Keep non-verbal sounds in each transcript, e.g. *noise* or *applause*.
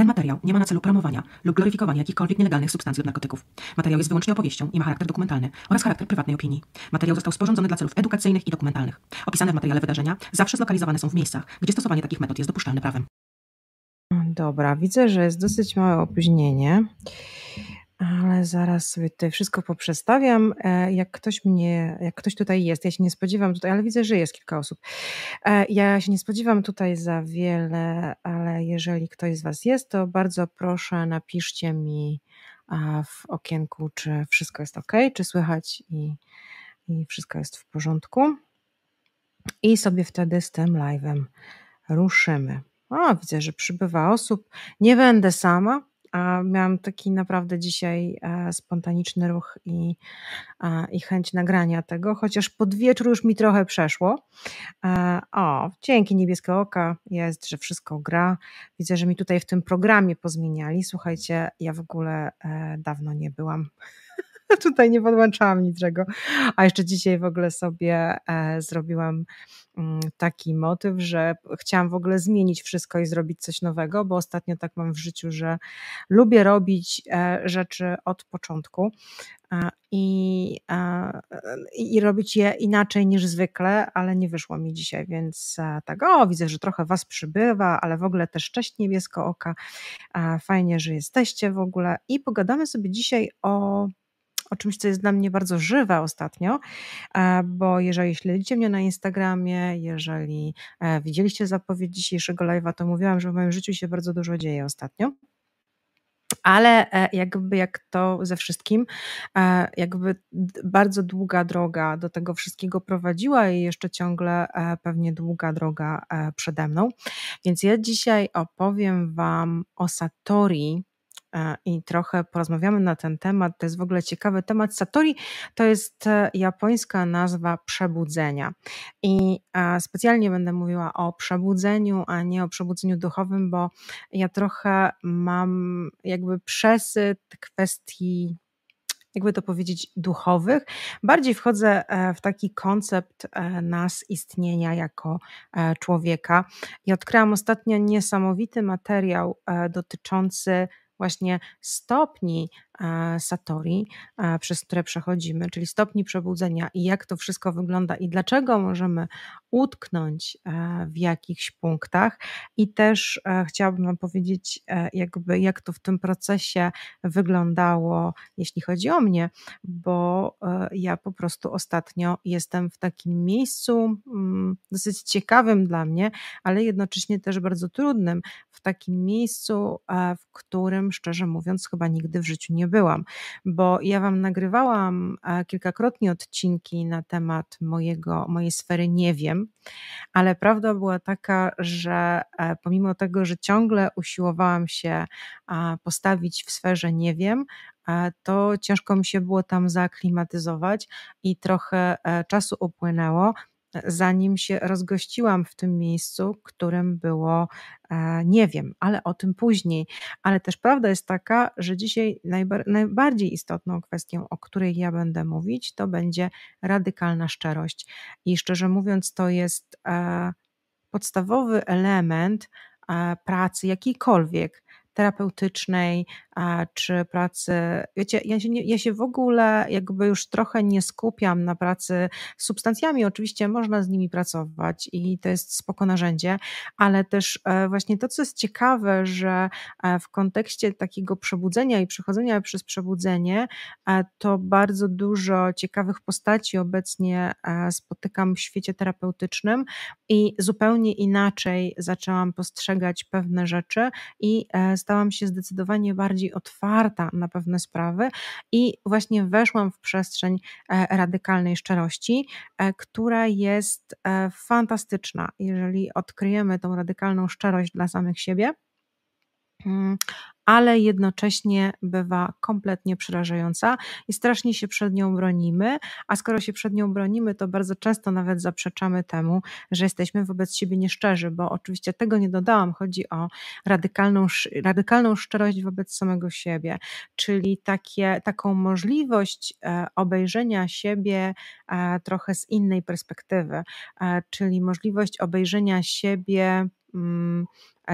Ten materiał nie ma na celu promowania lub gloryfikowania jakichkolwiek nielegalnych substancji od narkotyków. Materiał jest wyłącznie opowieścią i ma charakter dokumentalny oraz charakter prywatnej opinii. Materiał został sporządzony dla celów edukacyjnych i dokumentalnych. Opisane w materiale wydarzenia zawsze zlokalizowane są w miejscach, gdzie stosowanie takich metod jest dopuszczalne prawem. Dobra, widzę, że jest dosyć małe opóźnienie, ale zaraz sobie tutaj wszystko poprzestawiam. E, jak ktoś mnie, jak ktoś tutaj jest, ja się nie spodziewam tutaj, ale widzę, że jest kilka osób. E, ja się nie spodziewam tutaj za wiele, ale jeżeli ktoś z Was jest, to bardzo proszę, napiszcie mi w okienku, czy wszystko jest ok, czy słychać i, i wszystko jest w porządku. I sobie wtedy z tym live'em ruszymy. O, widzę, że przybywa osób. Nie będę sama, a miałam taki naprawdę dzisiaj e, spontaniczny ruch i, i chęć nagrania tego, chociaż pod wieczór już mi trochę przeszło. E, o, dzięki Niebieskie Oka jest, że wszystko gra. Widzę, że mi tutaj w tym programie pozmieniali. Słuchajcie, ja w ogóle e, dawno nie byłam *laughs* *laughs* tutaj nie podłączałam niczego. A jeszcze dzisiaj w ogóle sobie e, zrobiłam mm, taki motyw, że chciałam w ogóle zmienić wszystko i zrobić coś nowego, bo ostatnio tak mam w życiu, że lubię robić e, rzeczy od początku. I, I robić je inaczej niż zwykle, ale nie wyszło mi dzisiaj, więc e, tak, o, widzę, że trochę Was przybywa, ale w ogóle też cześć niebiesko oka. Fajnie, że jesteście w ogóle. I pogadamy sobie dzisiaj o o czymś, co jest dla mnie bardzo żywe ostatnio, e, bo jeżeli śledzicie mnie na Instagramie, jeżeli e, widzieliście zapowiedź dzisiejszego live'a, to mówiłam, że w moim życiu się bardzo dużo dzieje ostatnio. Ale e, jakby jak to ze wszystkim, jakby bardzo długa droga do tego wszystkiego prowadziła i jeszcze ciągle pewnie długa droga przede mną. Więc ja dzisiaj opowiem Wam o Satori, i trochę porozmawiamy na ten temat. To jest w ogóle ciekawy temat. Satori to jest e, japońska nazwa przebudzenia. I e, specjalnie będę mówiła o przebudzeniu, a nie o przebudzeniu duchowym, bo ja trochę mam jakby przesyt kwestii jakby to powiedzieć, duchowych. Bardziej wchodzę w taki koncept nas istnienia jako człowieka. I odkryłam ostatnio niesamowity materiał dotyczący właśnie stopni Satori, e, przez które przechodzimy, czyli stopni przebudzenia i jak to wszystko wygląda i dlaczego możemy utknąć e, w jakichś punktach. I też chciałabym Wam powiedzieć, jakby jak to w tym procesie wyglądało, jeśli chodzi o mnie, bo ja po prostu ostatnio jestem w takim miejscu mm, dosyć ciekawym dla mnie, ale jednocześnie też bardzo trudnym, w takim miejscu, w którym szczerze mówiąc, chyba nigdy w życiu nie byłam, bo ja Wam nagrywałam e, kilkakrotnie odcinki na temat mojego, mojej sfery nie wiem, ale prawda była taka, że e, pomimo tego, że ciągle usiłowałam się postawić w sferze nie wiem, e, to ciężko mi się było tam zaaklimatyzować i trochę czasu upłynęło, zanim się rozgościłam w tym miejscu, którym było e, nie wiem, ale o tym później. Ale też prawda jest taka, że dzisiaj najbardziej istotną kwestią, o której ja będę mówić, to będzie radykalna szczerość. I szczerze mówiąc, to jest e, podstawowy element e, pracy jakiejkolwiek terapeutycznej, czy pracy. Wiecie, ja się, nie, ja się w ogóle jakby już trochę nie skupiam na pracy z substancjami. Oczywiście można z nimi pracować i to jest spoko narzędzie, ale też e, właśnie to, co jest ciekawe, że e, w kontekście takiego przebudzenia i przechodzenia przez przebudzenie, e, to bardzo dużo ciekawych postaci obecnie spotykam w świecie terapeutycznym i zupełnie inaczej zaczęłam postrzegać pewne rzeczy i stałam się zdecydowanie bardziej otwarta na pewne sprawy i właśnie weszłam w przestrzeń e, radykalnej szczerości, e, która jest e, fantastyczna, jeżeli odkryjemy tą radykalną szczerość dla samych siebie mm, ale jednocześnie bywa kompletnie przerażająca i strasznie się przed nią bronimy, a skoro się przed nią bronimy, to bardzo często nawet zaprzeczamy temu, że jesteśmy wobec siebie nieszczerzy, bo oczywiście tego nie dodałam, chodzi o radykalną, radykalną szczerość wobec samego siebie, czyli takie, taką możliwość e, obejrzenia siebie e, trochę z innej perspektywy, e, czyli możliwość obejrzenia siebie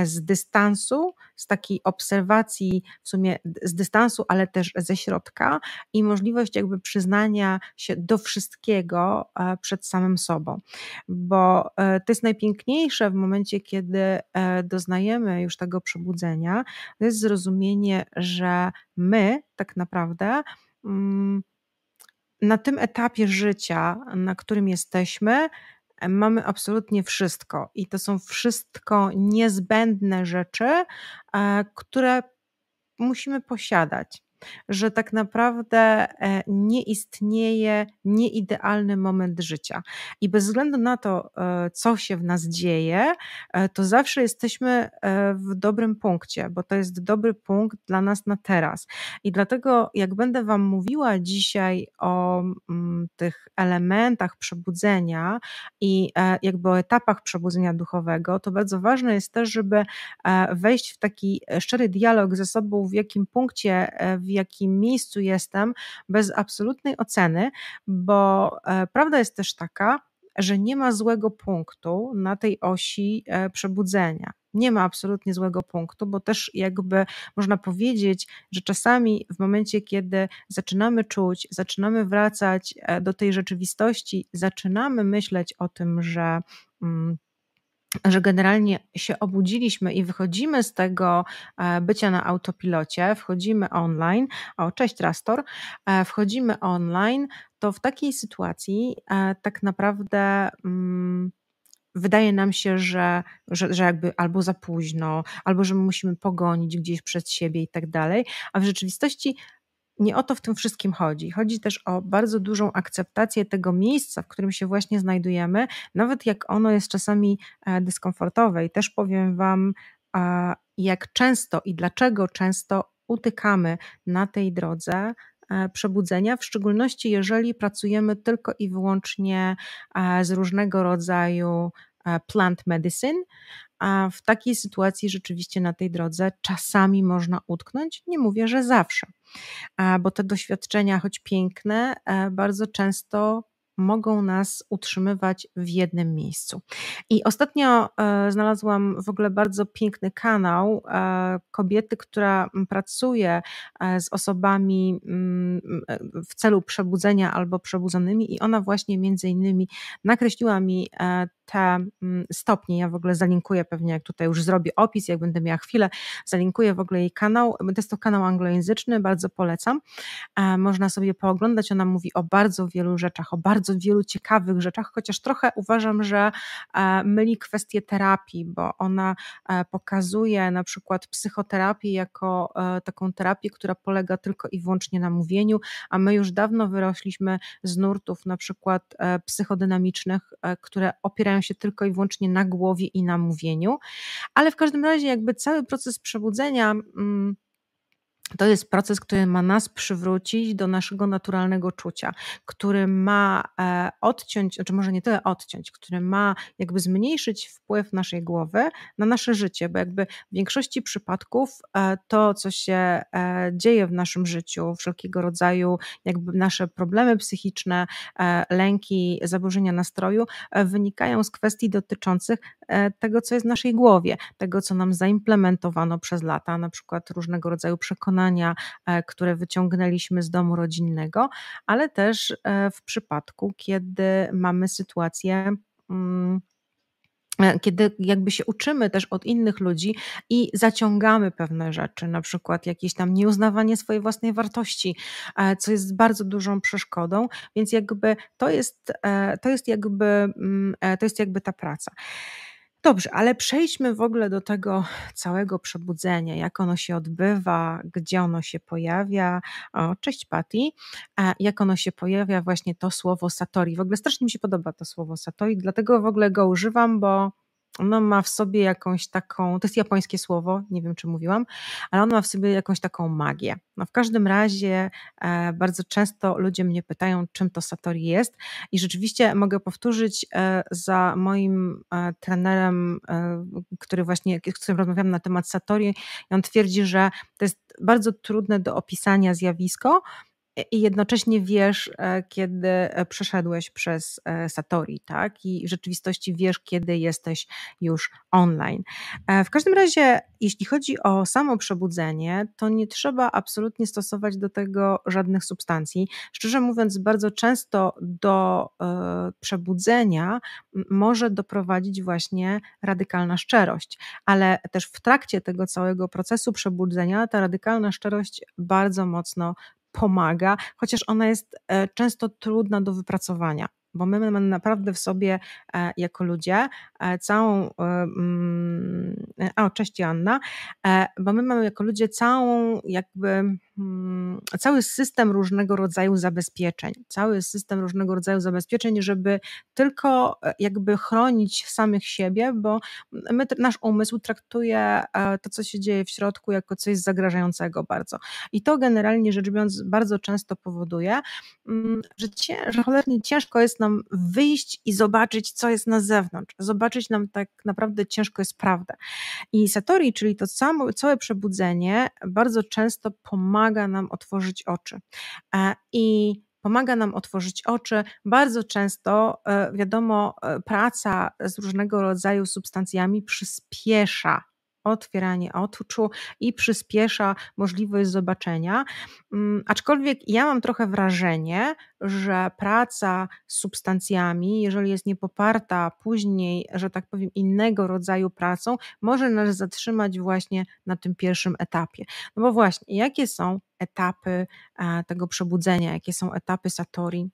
z dystansu, z takiej obserwacji w sumie z dystansu, ale też ze środka i możliwość jakby przyznania się do wszystkiego e, przed samym sobą. Bo e, to jest najpiękniejsze w momencie, kiedy e, doznajemy już tego przebudzenia, to jest zrozumienie, że my tak naprawdę mm, na tym etapie życia, na którym jesteśmy, mamy absolutnie wszystko i to są wszystko niezbędne rzeczy, e, które musimy posiadać że tak naprawdę e, nie istnieje nieidealny moment życia. I bez względu na to, e, co się w nas dzieje, e, to zawsze jesteśmy w dobrym punkcie, bo to jest dobry punkt dla nas na teraz. I dlatego, jak będę Wam mówiła dzisiaj o mm, tych elementach przebudzenia i jakby o etapach przebudzenia duchowego, to bardzo ważne jest też, żeby wejść w taki szczery dialog ze sobą, w jakim punkcie, w jakim miejscu jestem, bez absolutnej oceny, bo e, prawda jest też taka, że nie ma złego punktu na tej osi e, przebudzenia. Nie ma absolutnie złego punktu, bo też jakby można powiedzieć, że czasami w momencie, kiedy zaczynamy czuć, zaczynamy wracać e, do tej rzeczywistości, zaczynamy myśleć o tym, że. Mm, że generalnie się obudziliśmy i wychodzimy z tego e, bycia na autopilocie, wchodzimy online, o cześć Rastor, e, wchodzimy online, to w takiej sytuacji e, tak naprawdę mm, wydaje nam się, że, że, że jakby albo za późno, albo że musimy pogonić gdzieś przed siebie i tak dalej, a w rzeczywistości nie o to w tym wszystkim chodzi. Chodzi też o bardzo dużą akceptację tego miejsca, w którym się właśnie znajdujemy, nawet jak ono jest czasami e, dyskomfortowe. I też powiem Wam, jak często i dlaczego często utykamy na tej drodze e, przebudzenia, w szczególności jeżeli pracujemy tylko i wyłącznie e, z różnego rodzaju plant medicine, a w takiej sytuacji rzeczywiście na tej drodze czasami można utknąć. Nie mówię, że zawsze, bo te doświadczenia, choć piękne, e, bardzo często mogą nas utrzymywać w jednym miejscu. I ostatnio e, znalazłam w ogóle bardzo piękny kanał e, kobiety, która pracuje z osobami mm, w celu przebudzenia albo przebudzonymi i ona właśnie między innymi nakreśliła mi te mm, stopnie. Ja w ogóle zalinkuję pewnie, jak tutaj już zrobię opis, jak będę miała chwilę, zalinkuję w ogóle jej kanał. To jest to kanał anglojęzyczny, bardzo polecam. Można sobie pooglądać. Ona mówi o bardzo wielu rzeczach, o bardzo wielu ciekawych rzeczach, chociaż trochę uważam, że e, myli kwestię terapii, bo ona e, pokazuje na przykład psychoterapię jako e, taką terapię, która polega tylko i wyłącznie na mówieniu, a my już dawno wyrośliśmy z nurtów na przykład psychodynamicznych, które opierają się tylko i wyłącznie na głowie i na mówieniu, ale w każdym razie jakby cały proces przebudzenia mm, to jest proces, który ma nas przywrócić do naszego naturalnego czucia, który ma e, odciąć, czy znaczy może nie tyle odciąć, który ma jakby zmniejszyć wpływ naszej głowy na nasze życie, bo jakby w większości przypadków e, to, co się e, dzieje w naszym życiu, wszelkiego rodzaju jakby nasze problemy psychiczne, lęki, zaburzenia nastroju, wynikają z kwestii dotyczących tego, co jest w naszej głowie, tego, co nam zaimplementowano przez lata, na przykład różnego rodzaju przekonania, przekonania, e, które wyciągnęliśmy z domu rodzinnego, ale też e, w przypadku, kiedy mamy sytuację, mm, e, kiedy jakby się uczymy też od innych ludzi i zaciągamy pewne rzeczy, na przykład jakieś tam nieuznawanie swojej własnej wartości, co jest bardzo dużą przeszkodą, więc jakby to jest, to jest jakby, mm, to jest jakby ta praca. Dobrze, ale przejdźmy w ogóle do tego całego przebudzenia, jak ono się odbywa, gdzie ono się pojawia. O, cześć Patty. Jak ono się pojawia, właśnie to słowo Satori. W ogóle strasznie mi się podoba to słowo Satori, dlatego w ogóle go używam, bo ono ma w sobie jakąś taką, to jest japońskie słowo, nie wiem czy mówiłam, ale ono ma w sobie jakąś taką magię. No w każdym razie e, bardzo często ludzie mnie pytają, czym to Satori jest i rzeczywiście mogę powtórzyć e, za moim e, trenerem, e, który właśnie, z którym rozmawiam na temat Satori i on twierdzi, że to jest bardzo trudne do opisania zjawisko, i jednocześnie wiesz, e, kiedy e, przeszedłeś przez e, Satori, tak? I w rzeczywistości wiesz, kiedy jesteś już online. W każdym razie, jeśli chodzi o samo przebudzenie, to nie trzeba absolutnie stosować do tego żadnych substancji. Szczerze mówiąc, bardzo często do przebudzenia może doprowadzić właśnie radykalna szczerość, ale też w trakcie tego całego procesu przebudzenia ta radykalna szczerość bardzo mocno pomaga, chociaż ona jest e, często trudna do wypracowania bo my mamy naprawdę w sobie e, jako ludzie e, całą. Mm, o, cześć Joanna. Bo my mamy jako ludzie całą, jakby mm, cały system różnego rodzaju zabezpieczeń, cały system różnego rodzaju zabezpieczeń, żeby tylko jakby chronić samych siebie, bo my, nasz umysł traktuje to, co się dzieje w środku, jako coś zagrażającego bardzo. I to generalnie rzecz biorąc bardzo często powoduje, mm, że, że cholernie ciężko jest nam wyjść i zobaczyć, co jest na zewnątrz. Zobaczyć nam tak naprawdę ciężko jest prawdę. I Satori, czyli to samo, całe przebudzenie, bardzo często pomaga nam otworzyć oczy. E, I pomaga nam otworzyć oczy. Bardzo często, e, wiadomo, e, praca z różnego rodzaju substancjami przyspiesza otwieranie oczu i przyspiesza możliwość zobaczenia. Mm, aczkolwiek ja mam trochę wrażenie, że praca z substancjami, jeżeli jest niepoparta później, że tak powiem, innego rodzaju pracą, może nas zatrzymać właśnie na tym pierwszym etapie. No bo właśnie, jakie są etapy e, tego przebudzenia, jakie są etapy Satori?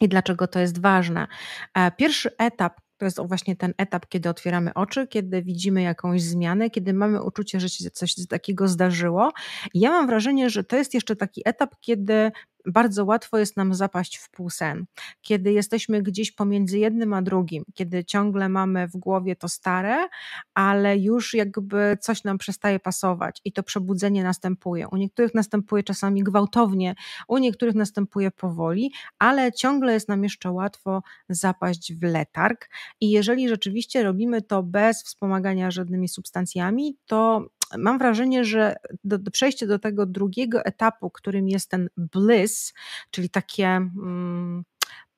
I dlaczego to jest ważne? E, pierwszy etap, to jest właśnie ten etap, kiedy otwieramy oczy, kiedy widzimy jakąś zmianę, kiedy mamy uczucie, że się coś takiego zdarzyło. I ja mam wrażenie, że to jest jeszcze taki etap, kiedy bardzo łatwo jest nam zapaść w półsen, kiedy jesteśmy gdzieś pomiędzy jednym a drugim, kiedy ciągle mamy w głowie to stare, ale już jakby coś nam przestaje pasować i to przebudzenie następuje. U niektórych następuje czasami gwałtownie, u niektórych następuje powoli, ale ciągle jest nam jeszcze łatwo zapaść w letarg i jeżeli rzeczywiście robimy to bez wspomagania żadnymi substancjami, to mam wrażenie, że do, do przejście do tego drugiego etapu, którym jest ten bliss, czyli takie, mm,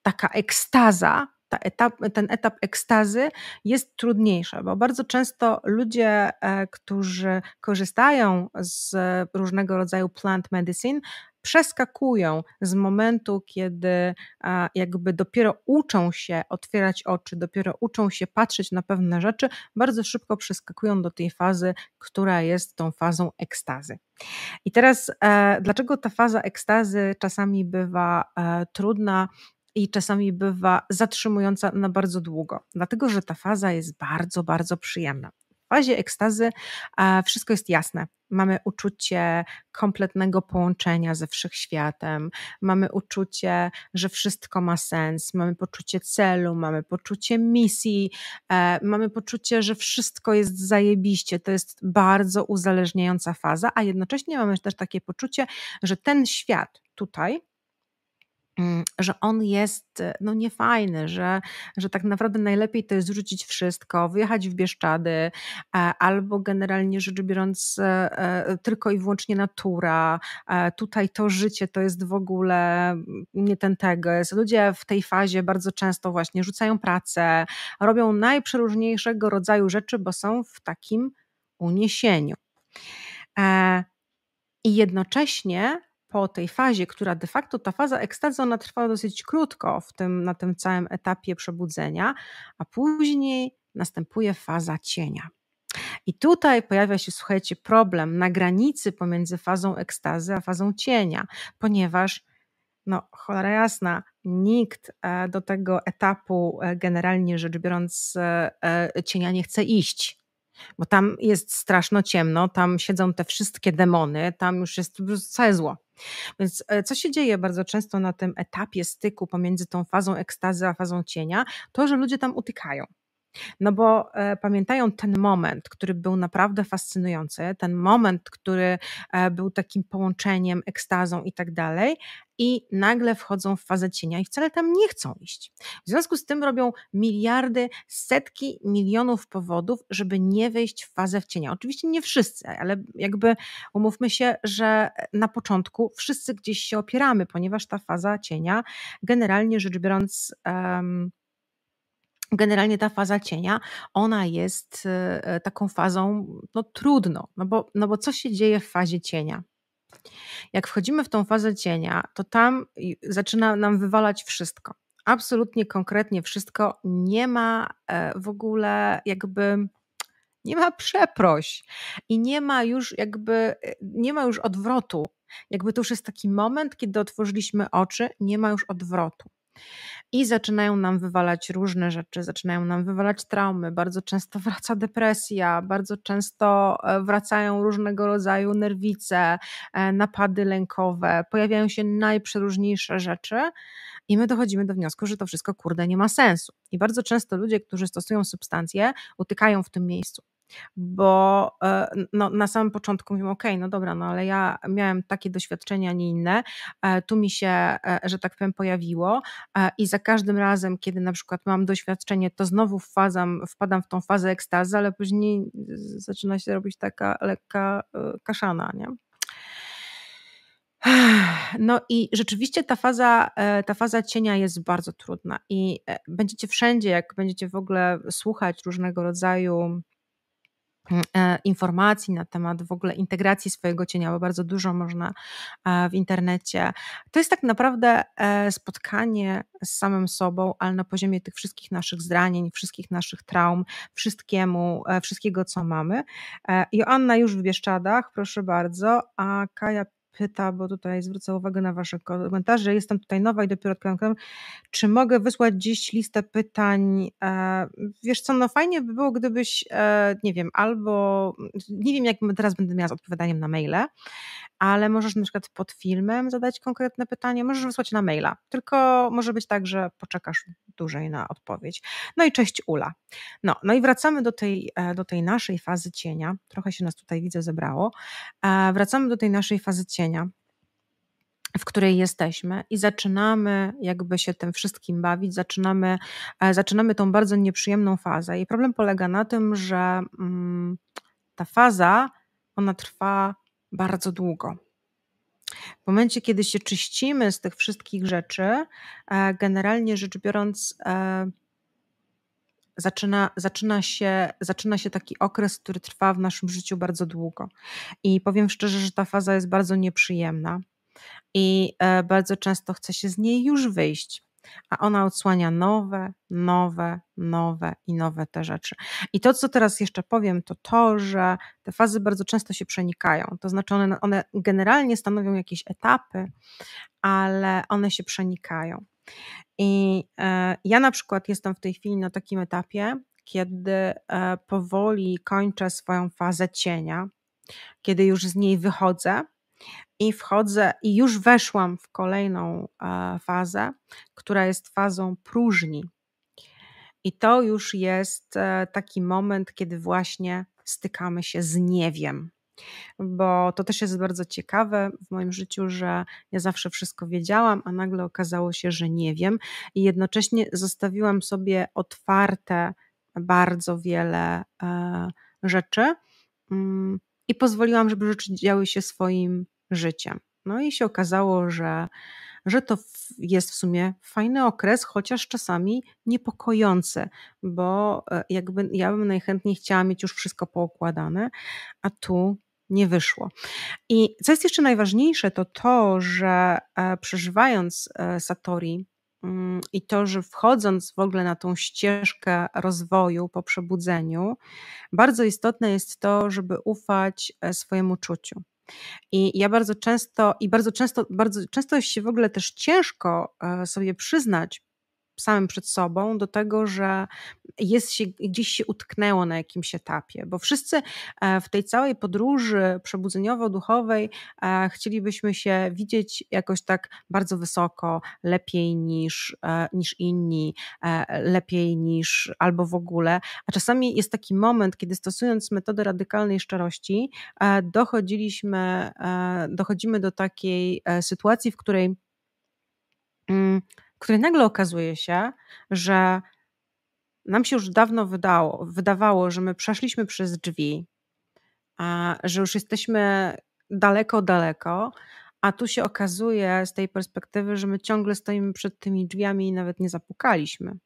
taka ekstaza, ta etap, ten etap ekstazy jest trudniejszy, bo bardzo często ludzie, e, którzy korzystają z różnego rodzaju plant medicine, przeskakują z momentu, kiedy jakby dopiero uczą się otwierać oczy, dopiero uczą się patrzeć na pewne rzeczy, bardzo szybko przeskakują do tej fazy, która jest tą fazą ekstazy. I teraz, e, dlaczego ta faza ekstazy czasami bywa e, trudna? i czasami bywa zatrzymująca na bardzo długo, dlatego że ta faza jest bardzo, bardzo przyjemna. W fazie ekstazy wszystko jest jasne. Mamy uczucie kompletnego połączenia ze wszechświatem, mamy uczucie, że wszystko ma sens, mamy poczucie celu, mamy poczucie misji, e, mamy poczucie, że wszystko jest zajebiście. To jest bardzo uzależniająca faza, a jednocześnie mamy też takie poczucie, że ten świat tutaj, że on jest e, no niefajny, że, że tak naprawdę najlepiej to jest rzucić wszystko, wyjechać w Bieszczady, e, albo generalnie rzecz biorąc e, tylko i wyłącznie natura. Tutaj to życie to jest w ogóle nie ten tego. Ludzie w tej fazie bardzo często właśnie rzucają pracę, robią najprzeróżniejszego rodzaju rzeczy, bo są w takim uniesieniu. I jednocześnie po tej fazie, która de facto ta faza ekstazy, ona trwa dosyć krótko w tym, na tym całym etapie przebudzenia, a później następuje faza cienia. I tutaj pojawia się, słuchajcie, problem na granicy pomiędzy fazą ekstazy a fazą cienia, ponieważ, no, cholera jasna, nikt e, do tego etapu, e, generalnie rzecz biorąc, e, cienia nie chce iść bo tam jest straszno ciemno, tam siedzą te wszystkie demony, tam już jest całe zło. Więc e, co się dzieje bardzo często na tym etapie styku pomiędzy tą fazą ekstazy a fazą cienia? To, że ludzie tam utykają. No bo e, pamiętają ten moment, który był naprawdę fascynujący, ten moment, który e, był takim połączeniem, ekstazą i tak dalej, i nagle wchodzą w fazę cienia i wcale tam nie chcą iść. W związku z tym robią miliardy, setki milionów powodów, żeby nie wejść w fazę w cienia. Oczywiście nie wszyscy, ale jakby umówmy się, że na początku wszyscy gdzieś się opieramy, ponieważ ta faza cienia generalnie rzecz biorąc um, generalnie ta faza cienia, ona jest e, taką fazą no, trudną, no bo, no bo co się dzieje w fazie cienia? Jak wchodzimy w tą fazę cienia, to tam zaczyna nam wywalać wszystko. Absolutnie konkretnie wszystko. Nie ma e, w ogóle jakby nie ma przeproś i nie ma już jakby, e, nie ma już odwrotu. Jakby to już jest taki moment, kiedy otworzyliśmy oczy, nie ma już odwrotu i zaczynają nam wywalać różne rzeczy, zaczynają nam wywalać traumy, bardzo często *laughs* wraca depresja, bardzo często e, wracają różnego rodzaju nerwice, e, napady lękowe, pojawiają się najprzeróżniejsze rzeczy i my dochodzimy do wniosku, że to wszystko kurde nie ma sensu. I bardzo często ludzie, którzy stosują substancje, utykają w tym miejscu bo e, no, na samym początku mówimy, ok, no dobra, no ale ja miałem takie doświadczenia, nie inne, e, tu mi się, e, że tak powiem, pojawiło i za każdym razem, kiedy na przykład mam doświadczenie, to znowu wpadam, wpadam w tą fazę ekstazy, ale później zaczyna się robić taka lekka kaszana, nie? No i rzeczywiście ta faza, ta faza cienia jest bardzo trudna i będziecie wszędzie, jak będziecie w ogóle słuchać różnego rodzaju informacji na temat w ogóle integracji swojego cienia, bo bardzo dużo można e, w internecie. To jest tak naprawdę e, spotkanie z samym sobą, ale na poziomie tych wszystkich naszych zranień, wszystkich naszych traum, wszystkiemu, wszystkiego, co mamy. Joanna już w Bieszczadach, proszę bardzo, a Kaja pyta, bo tutaj zwrócę uwagę na Wasze komentarze. Jestem tutaj nowa i dopiero odkryłam. Czy mogę wysłać dziś listę pytań? E, wiesz co, no fajnie by było, gdybyś, e, nie wiem, albo nie wiem, jak teraz będę miała z odpowiadaniem na maile, ale możesz na przykład pod filmem zadać konkretne pytanie, możesz wysłać na maila. Tylko może być tak, że poczekasz dłużej na odpowiedź. No i cześć Ula. No, no i wracamy do tej, e, do tej naszej fazy cienia. Trochę się nas tutaj widzę zebrało. Wracamy do tej naszej fazy cienia w której jesteśmy i zaczynamy jakby się tym wszystkim bawić, zaczynamy, e, zaczynamy tą bardzo nieprzyjemną fazę. I problem polega na tym, że mm, ta faza, ona trwa bardzo długo. W momencie, kiedy się czyścimy z tych wszystkich rzeczy, e, generalnie rzecz biorąc, e, zaczyna, zaczyna, się, zaczyna się taki okres, który trwa w naszym życiu bardzo długo. I powiem szczerze, że ta faza jest bardzo nieprzyjemna i e, bardzo często chce się z niej już wyjść. A ona odsłania nowe, nowe, nowe i nowe te rzeczy. I to, co teraz jeszcze powiem, to to, że te fazy bardzo często się przenikają. To znaczy, one, one generalnie stanowią jakieś etapy, ale one się przenikają. I e, ja na przykład jestem w tej chwili na takim etapie, kiedy e, powoli kończę swoją fazę cienia, kiedy już z niej wychodzę i wchodzę, i już weszłam w kolejną e, fazę, która jest fazą próżni. I to już jest taki moment, kiedy właśnie stykamy się z niewiem bo to też jest bardzo ciekawe w moim życiu, że ja zawsze wszystko wiedziałam, a nagle okazało się, że nie wiem, i jednocześnie zostawiłam sobie otwarte bardzo wiele e, rzeczy mm, i pozwoliłam, żeby rzeczy działy się swoim życiem. No i się okazało, że, że to jest w sumie fajny okres, chociaż czasami niepokojący, bo e, jakby ja bym najchętniej chciała mieć już wszystko poukładane, a tu nie wyszło. I co jest jeszcze najważniejsze, to to, że e, przeżywając e, Satori mm, i to, że wchodząc w ogóle na tą ścieżkę rozwoju po przebudzeniu, bardzo istotne jest to, żeby ufać e, swojemu czuciu. I ja bardzo często, i bardzo często, bardzo często się w ogóle też ciężko sobie przyznać samym przed sobą do tego, że jest się, gdzieś się utknęło na jakimś etapie, bo wszyscy e, w tej całej podróży przebudzeniowo-duchowej e, chcielibyśmy się widzieć jakoś tak bardzo wysoko, lepiej niż, e, niż inni, lepiej niż albo w ogóle, a czasami jest taki moment, kiedy stosując metodę radykalnej szczerości, dochodziliśmy, dochodzimy do takiej sytuacji, w której której nagle okazuje się, że nam się już dawno wydało, wydawało, że my przeszliśmy przez drzwi, a że już jesteśmy daleko, daleko, a tu się okazuje z tej perspektywy, że my ciągle stoimy przed tymi drzwiami i nawet nie zapukaliśmy.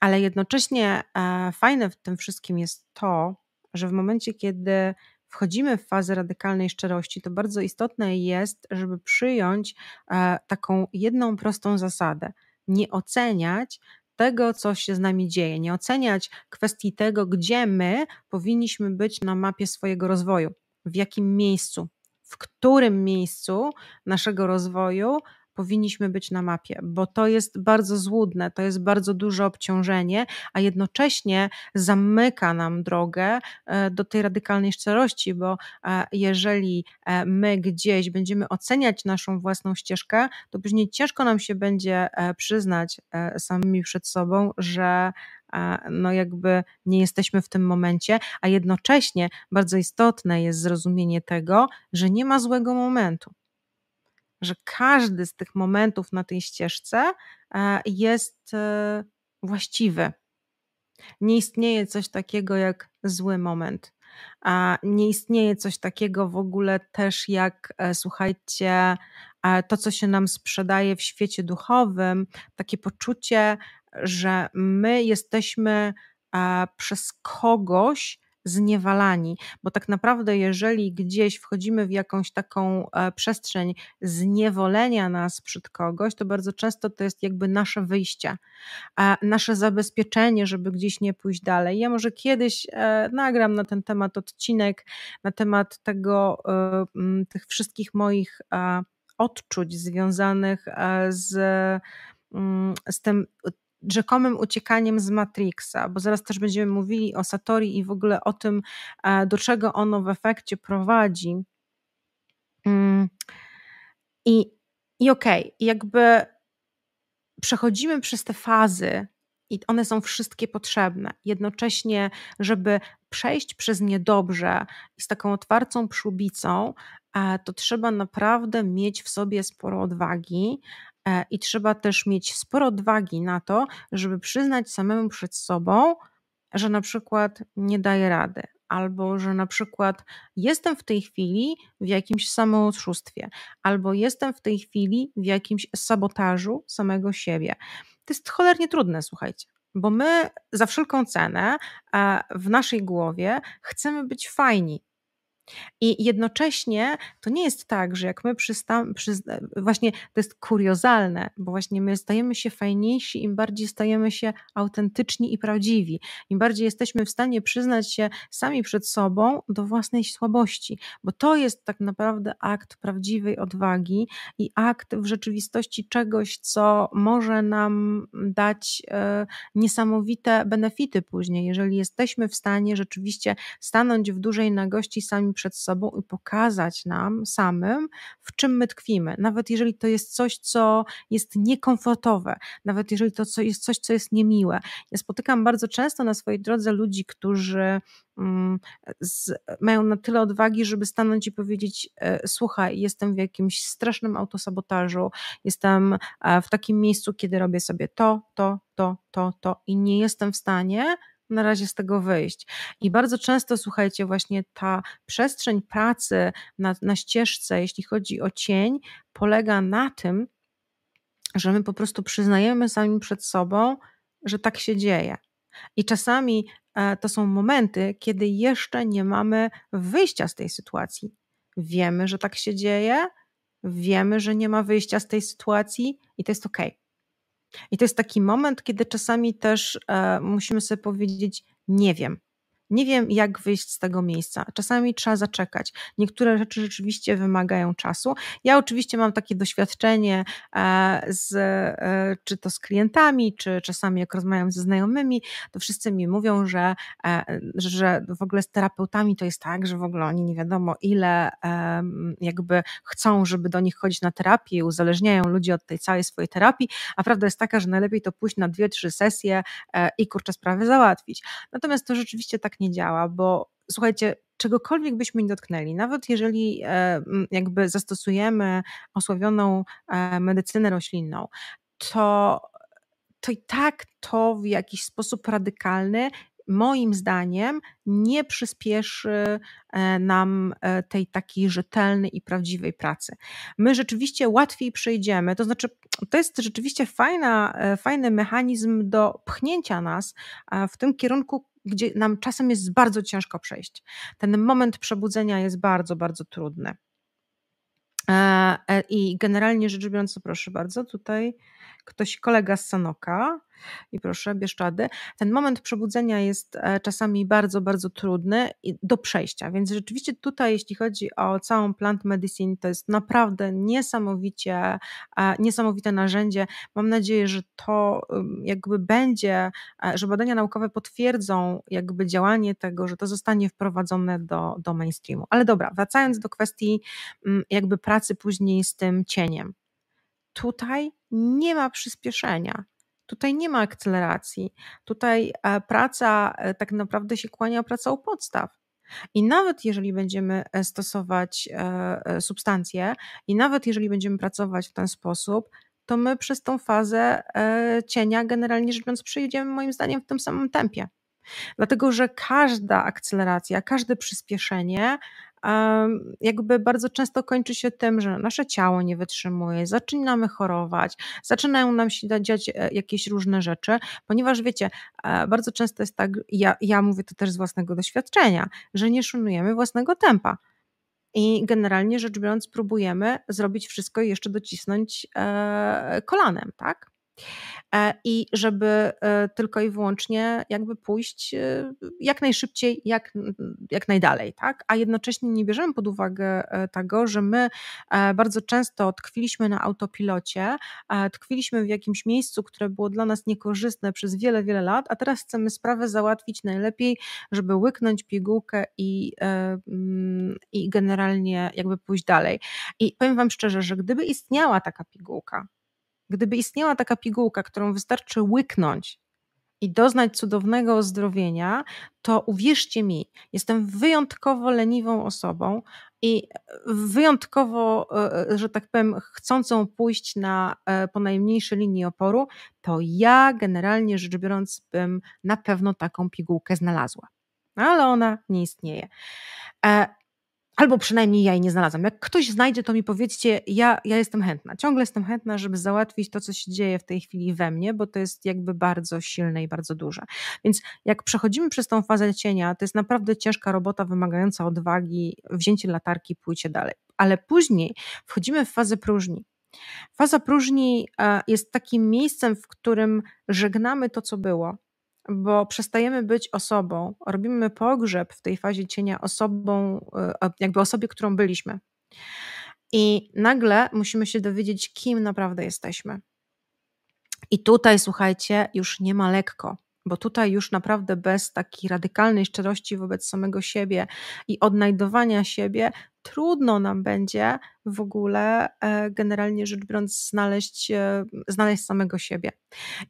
Ale jednocześnie e, fajne w tym wszystkim jest to, że w momencie, kiedy wchodzimy w fazę radykalnej szczerości, to bardzo istotne jest, żeby przyjąć e, taką jedną prostą zasadę. Nie oceniać tego, co się z nami dzieje, nie oceniać kwestii tego, gdzie my powinniśmy być na mapie swojego rozwoju, w jakim miejscu, w którym miejscu naszego rozwoju powinniśmy być na mapie, bo to jest bardzo złudne, to jest bardzo duże obciążenie, a jednocześnie zamyka nam drogę e, do tej radykalnej szczerości, bo e, jeżeli e, my gdzieś będziemy oceniać naszą własną ścieżkę, to później ciężko nam się będzie przyznać samymi przed sobą, że no jakby nie jesteśmy w tym momencie, a jednocześnie bardzo istotne jest zrozumienie tego, że nie ma złego momentu że każdy z tych momentów na tej ścieżce e, jest e, właściwy. Nie istnieje coś takiego jak zły moment. Nie istnieje coś takiego w ogóle też jak, e, słuchajcie, to, co się nam sprzedaje w świecie duchowym, takie poczucie, że my jesteśmy przez kogoś zniewalani, bo tak naprawdę, jeżeli gdzieś wchodzimy w jakąś taką e, przestrzeń zniewolenia nas przed kogoś, to bardzo często to jest jakby nasze wyjście, nasze zabezpieczenie, żeby gdzieś nie pójść dalej. Ja może kiedyś e, nagram na ten temat odcinek, na temat tego, e, tych wszystkich moich odczuć związanych z z tym rzekomym uciekaniem z Matrixa, bo zaraz też będziemy mówili o Satori i w ogóle o tym, e, do czego ono w efekcie prowadzi. Mm. I, i okej, okay, jakby przechodzimy przez te fazy i one są wszystkie potrzebne. Jednocześnie, żeby przejść przez nie dobrze z taką otwartą przyłbicą, e, to trzeba naprawdę mieć w sobie sporo odwagi, I trzeba też mieć sporo odwagi na to, żeby przyznać samemu przed sobą, że na przykład nie daje rady, albo że na przykład jestem w tej chwili w jakimś samooszustwie, albo jestem w tej chwili w jakimś sabotażu samego siebie. To jest cholernie trudne, słuchajcie. Bo my za wszelką cenę e, w naszej głowie chcemy być fajni, i jednocześnie to nie jest tak, że jak my przystam, właśnie to jest kuriozalne, bo właśnie my stajemy się fajniejsi, im bardziej stajemy się autentyczni i prawdziwi, im bardziej jesteśmy w stanie przyznać się sami przed sobą do własnej słabości, bo to jest tak naprawdę akt prawdziwej odwagi i akt w rzeczywistości czegoś, co może nam dać e, niesamowite benefity później, jeżeli jesteśmy w stanie rzeczywiście stanąć w dużej nagości sami przed sobą i pokazać nam samym, w czym my tkwimy. Nawet jeżeli to jest coś, co jest niekomfortowe, nawet jeżeli to jest coś, co jest niemiłe. Ja spotykam bardzo często na swojej drodze ludzi, którzy mm, z, mają na tyle odwagi, żeby stanąć i powiedzieć: e, Słuchaj, jestem w jakimś strasznym autosabotażu, jestem e, w takim miejscu, kiedy robię sobie to, to, to, to, to i nie jestem w stanie na razie z tego wyjść. I bardzo często, słuchajcie, właśnie ta przestrzeń pracy na, na ścieżce, jeśli chodzi o cień, polega na tym, że my po prostu przyznajemy sami przed sobą, że tak się dzieje. I czasami e, to są momenty, kiedy jeszcze nie mamy wyjścia z tej sytuacji. Wiemy, że tak się dzieje, wiemy, że nie ma wyjścia z tej sytuacji i to jest ok. I to jest taki moment, kiedy czasami też e, musimy sobie powiedzieć: Nie wiem, nie wiem, jak wyjść z tego miejsca. Czasami trzeba zaczekać. Niektóre rzeczy rzeczywiście wymagają czasu. Ja oczywiście mam takie doświadczenie e, z, e, czy to z klientami, czy czasami jak rozmawiam ze znajomymi, to wszyscy mi mówią, że, e, że w ogóle z terapeutami to jest tak, że w ogóle oni nie wiadomo ile jakby chcą, żeby do nich chodzić na terapię uzależniają ludzi od tej całej swojej terapii, a prawda jest taka, że najlepiej to pójść na dwie, trzy sesje i kurczę sprawy załatwić. Natomiast to rzeczywiście tak nie działa, bo słuchajcie, czegokolwiek byśmy nie dotknęli, nawet jeżeli e, jakby zastosujemy osławioną e, medycynę roślinną, to, to i tak to w jakiś sposób radykalny moim zdaniem nie przyspieszy e, nam tej takiej rzetelnej i prawdziwej pracy. My rzeczywiście łatwiej przejdziemy, to znaczy to jest rzeczywiście fajna, fajny mechanizm do pchnięcia nas w tym kierunku, gdzie nam czasem jest bardzo ciężko przejść. Ten moment przebudzenia jest bardzo, bardzo trudny. I generalnie rzecz biorąc, proszę bardzo, tutaj ktoś, kolega z Sanoka, i proszę, Bieszczady, ten moment przebudzenia jest e, czasami bardzo, bardzo trudny do przejścia, więc rzeczywiście tutaj, jeśli chodzi o całą plant medicine, to jest naprawdę niesamowicie, e, niesamowite narzędzie. Mam nadzieję, że to jakby będzie, e, że badania naukowe potwierdzą jakby działanie tego, że to zostanie wprowadzone do, do mainstreamu. Ale dobra, wracając do kwestii jakby pracy później z tym cieniem. Tutaj nie ma przyspieszenia. Tutaj nie ma akceleracji. Tutaj e, praca e, tak naprawdę się kłania pracą podstaw. I nawet jeżeli będziemy e, stosować substancje, i nawet jeżeli będziemy pracować w ten sposób, to my przez tą fazę cienia, generalnie rzecz biorąc, przejdziemy moim zdaniem w tym samym tempie. Dlatego, że każda akceleracja, każde przyspieszenie jakby bardzo często kończy się tym, że nasze ciało nie wytrzymuje, zaczynamy chorować, zaczynają nam się dziać e, jakieś różne rzeczy, ponieważ wiecie, e, bardzo często jest tak, ja, ja mówię to też z własnego doświadczenia, że nie szanujemy własnego tempa. I generalnie rzecz biorąc, próbujemy zrobić wszystko i jeszcze docisnąć e, kolanem, tak? E, i żeby e, tylko i wyłącznie jakby pójść e, jak najszybciej, jak, jak najdalej, tak? A jednocześnie nie bierzemy pod uwagę tego, że my bardzo często tkwiliśmy na autopilocie, tkwiliśmy w jakimś miejscu, które było dla nas niekorzystne przez wiele, wiele lat, a teraz chcemy sprawę załatwić najlepiej, żeby łyknąć pigułkę i, mm, i generalnie jakby pójść dalej. I powiem Wam szczerze, że gdyby istniała taka pigułka, Gdyby istniała taka pigułka, którą wystarczy łyknąć i doznać cudownego ozdrowienia, to uwierzcie mi, jestem wyjątkowo leniwą osobą i wyjątkowo, e, że tak powiem, chcącą pójść na e, po najmniejszej linii oporu, to ja generalnie rzecz biorąc bym na pewno taką pigułkę znalazła. Ale ona nie istnieje. Albo przynajmniej ja jej nie znalazłam. Jak ktoś znajdzie, to mi powiedzcie, ja, ja jestem chętna. Ciągle jestem chętna, żeby załatwić to, co się dzieje w tej chwili we mnie, bo to jest jakby bardzo silne i bardzo duże. Więc jak przechodzimy przez tą fazę cienia, to jest naprawdę ciężka robota wymagająca odwagi, wzięcie latarki, pójście dalej. Ale później wchodzimy w fazę próżni. Faza próżni e, jest takim miejscem, w którym żegnamy to, co było, bo przestajemy być osobą, robimy pogrzeb w tej fazie cienia osobą, e, jakby osobie, którą byliśmy. I nagle musimy się dowiedzieć, kim naprawdę jesteśmy. I tutaj, słuchajcie, już nie ma lekko, bo tutaj już naprawdę bez takiej radykalnej szczerości wobec samego siebie i odnajdowania siebie, trudno nam będzie w ogóle e, generalnie rzecz biorąc znaleźć, e, znaleźć samego siebie.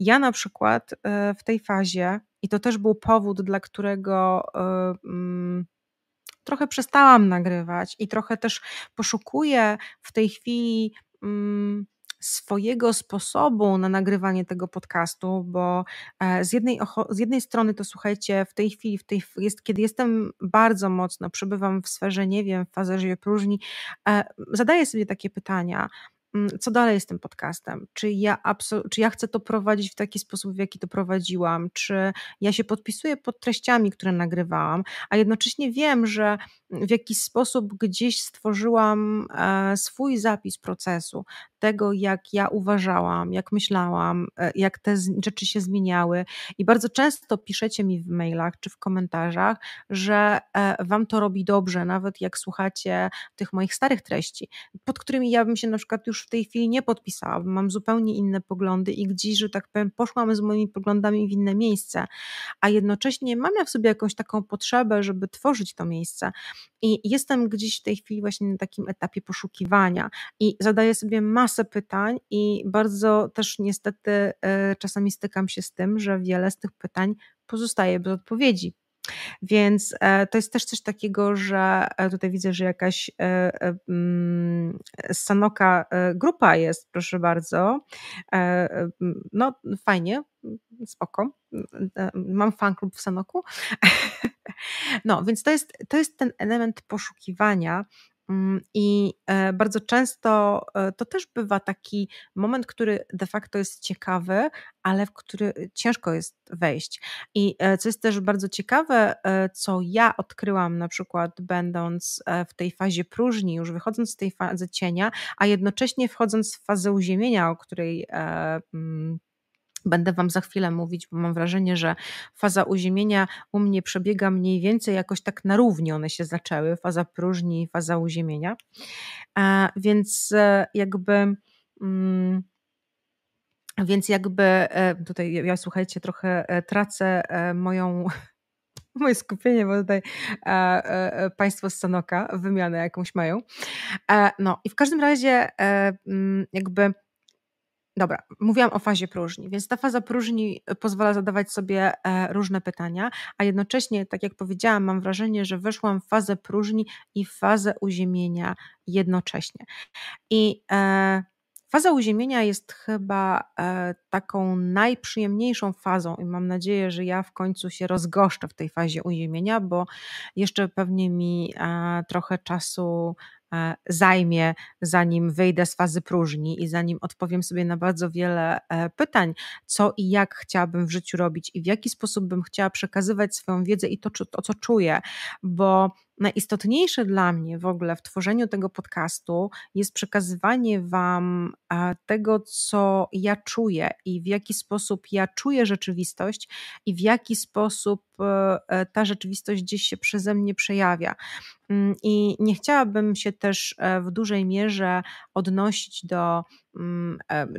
Ja na przykład e, w tej fazie, i to też był powód, dla którego mm, trochę przestałam nagrywać i trochę też poszukuję w tej chwili mm, swojego sposobu na nagrywanie tego podcastu, bo e, z jednej, z jednej strony to słuchajcie, w tej chwili, w tej, jest, kiedy jestem bardzo mocno, przebywam w sferze, nie wiem, w fazerze próżni, e, zadaję sobie takie pytania, Mm, co dalej z tym podcastem? Czy ja, czy ja chcę to prowadzić w taki sposób, w jaki to prowadziłam? Czy ja się podpisuję pod treściami, które nagrywałam, a jednocześnie wiem, że w jakiś sposób gdzieś stworzyłam e, swój zapis procesu, tego, jak ja uważałam, jak myślałam, e, jak te rzeczy się zmieniały. I bardzo często piszecie mi w mailach czy w komentarzach, że e, wam to robi dobrze, nawet jak słuchacie tych moich starych treści, pod którymi ja bym się na przykład już w tej chwili nie podpisała, bo mam zupełnie inne poglądy i gdzieś, że tak powiem, poszłam z moimi poglądami w inne miejsce, a jednocześnie mam ja w sobie jakąś taką potrzebę, żeby tworzyć to miejsce. I jestem gdzieś w tej chwili właśnie na takim etapie poszukiwania i zadaję sobie masę pytań i bardzo też niestety e, czasami stykam się z tym, że wiele z tych pytań pozostaje bez odpowiedzi. Więc e, to jest też coś takiego, że e, tutaj widzę, że jakaś mm, Sanoka grupa jest, proszę bardzo. No fajnie, spoko. Mam fan klub w Sanoku. *laughs* No, więc to jest, to jest ten element poszukiwania, I e, bardzo często e, to też bywa taki moment, który de facto jest ciekawy, ale w który ciężko jest wejść. I e, co jest też bardzo ciekawe, co ja odkryłam na przykład będąc w tej fazie próżni, już wychodząc z tej fazy cienia, a jednocześnie wchodząc w fazę uziemienia, o której mm, Będę Wam za chwilę mówić, bo mam wrażenie, że faza uziemienia u mnie przebiega mniej więcej jakoś tak na równi one się zaczęły, faza próżni i faza uziemienia. Więc e, jakby. Mm, więc jakby e, tutaj ja słuchajcie, trochę e, tracę moją, *laughs* moje skupienie, bo tutaj państwo z Sanoka wymianę jakąś mają. No i w każdym razie mm, jakby Dobra, mówiłam o fazie próżni, więc ta faza próżni e, pozwala zadawać sobie e, różne pytania, a jednocześnie, tak jak powiedziałam, mam wrażenie, że weszłam w fazę próżni i w fazę uziemienia jednocześnie. I e, faza uziemienia jest chyba taką najprzyjemniejszą fazą, i mam nadzieję, że ja w końcu się rozgoszczę w tej fazie uziemienia, bo jeszcze pewnie mi trochę czasu zajmie, zanim wyjdę z fazy próżni i zanim odpowiem sobie na bardzo wiele e, pytań, co i jak chciałabym w życiu robić i w jaki sposób bym chciała przekazywać swoją wiedzę i to, to co czuję, bo najistotniejsze dla mnie w ogóle w tworzeniu tego podcastu jest przekazywanie Wam e, tego, co ja czuję i w jaki sposób ja czuję rzeczywistość i w jaki sposób ta rzeczywistość gdzieś się przeze mnie przejawia. Mm, I nie chciałabym się też e, w dużej mierze odnosić do e,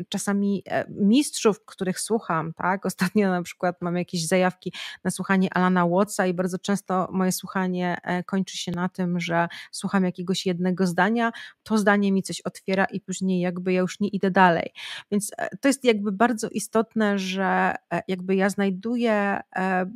czasami e, mistrzów, których słucham, tak? Ostatnio na przykład mam jakieś zajawki na słuchanie Alana Wattsa i bardzo często moje słuchanie e, kończy się na tym, że słucham jakiegoś jednego zdania, to zdanie mi coś otwiera i później jakby ja już nie idę dalej. Więc to jest jakby bardzo istotne, że jakby ja znajduję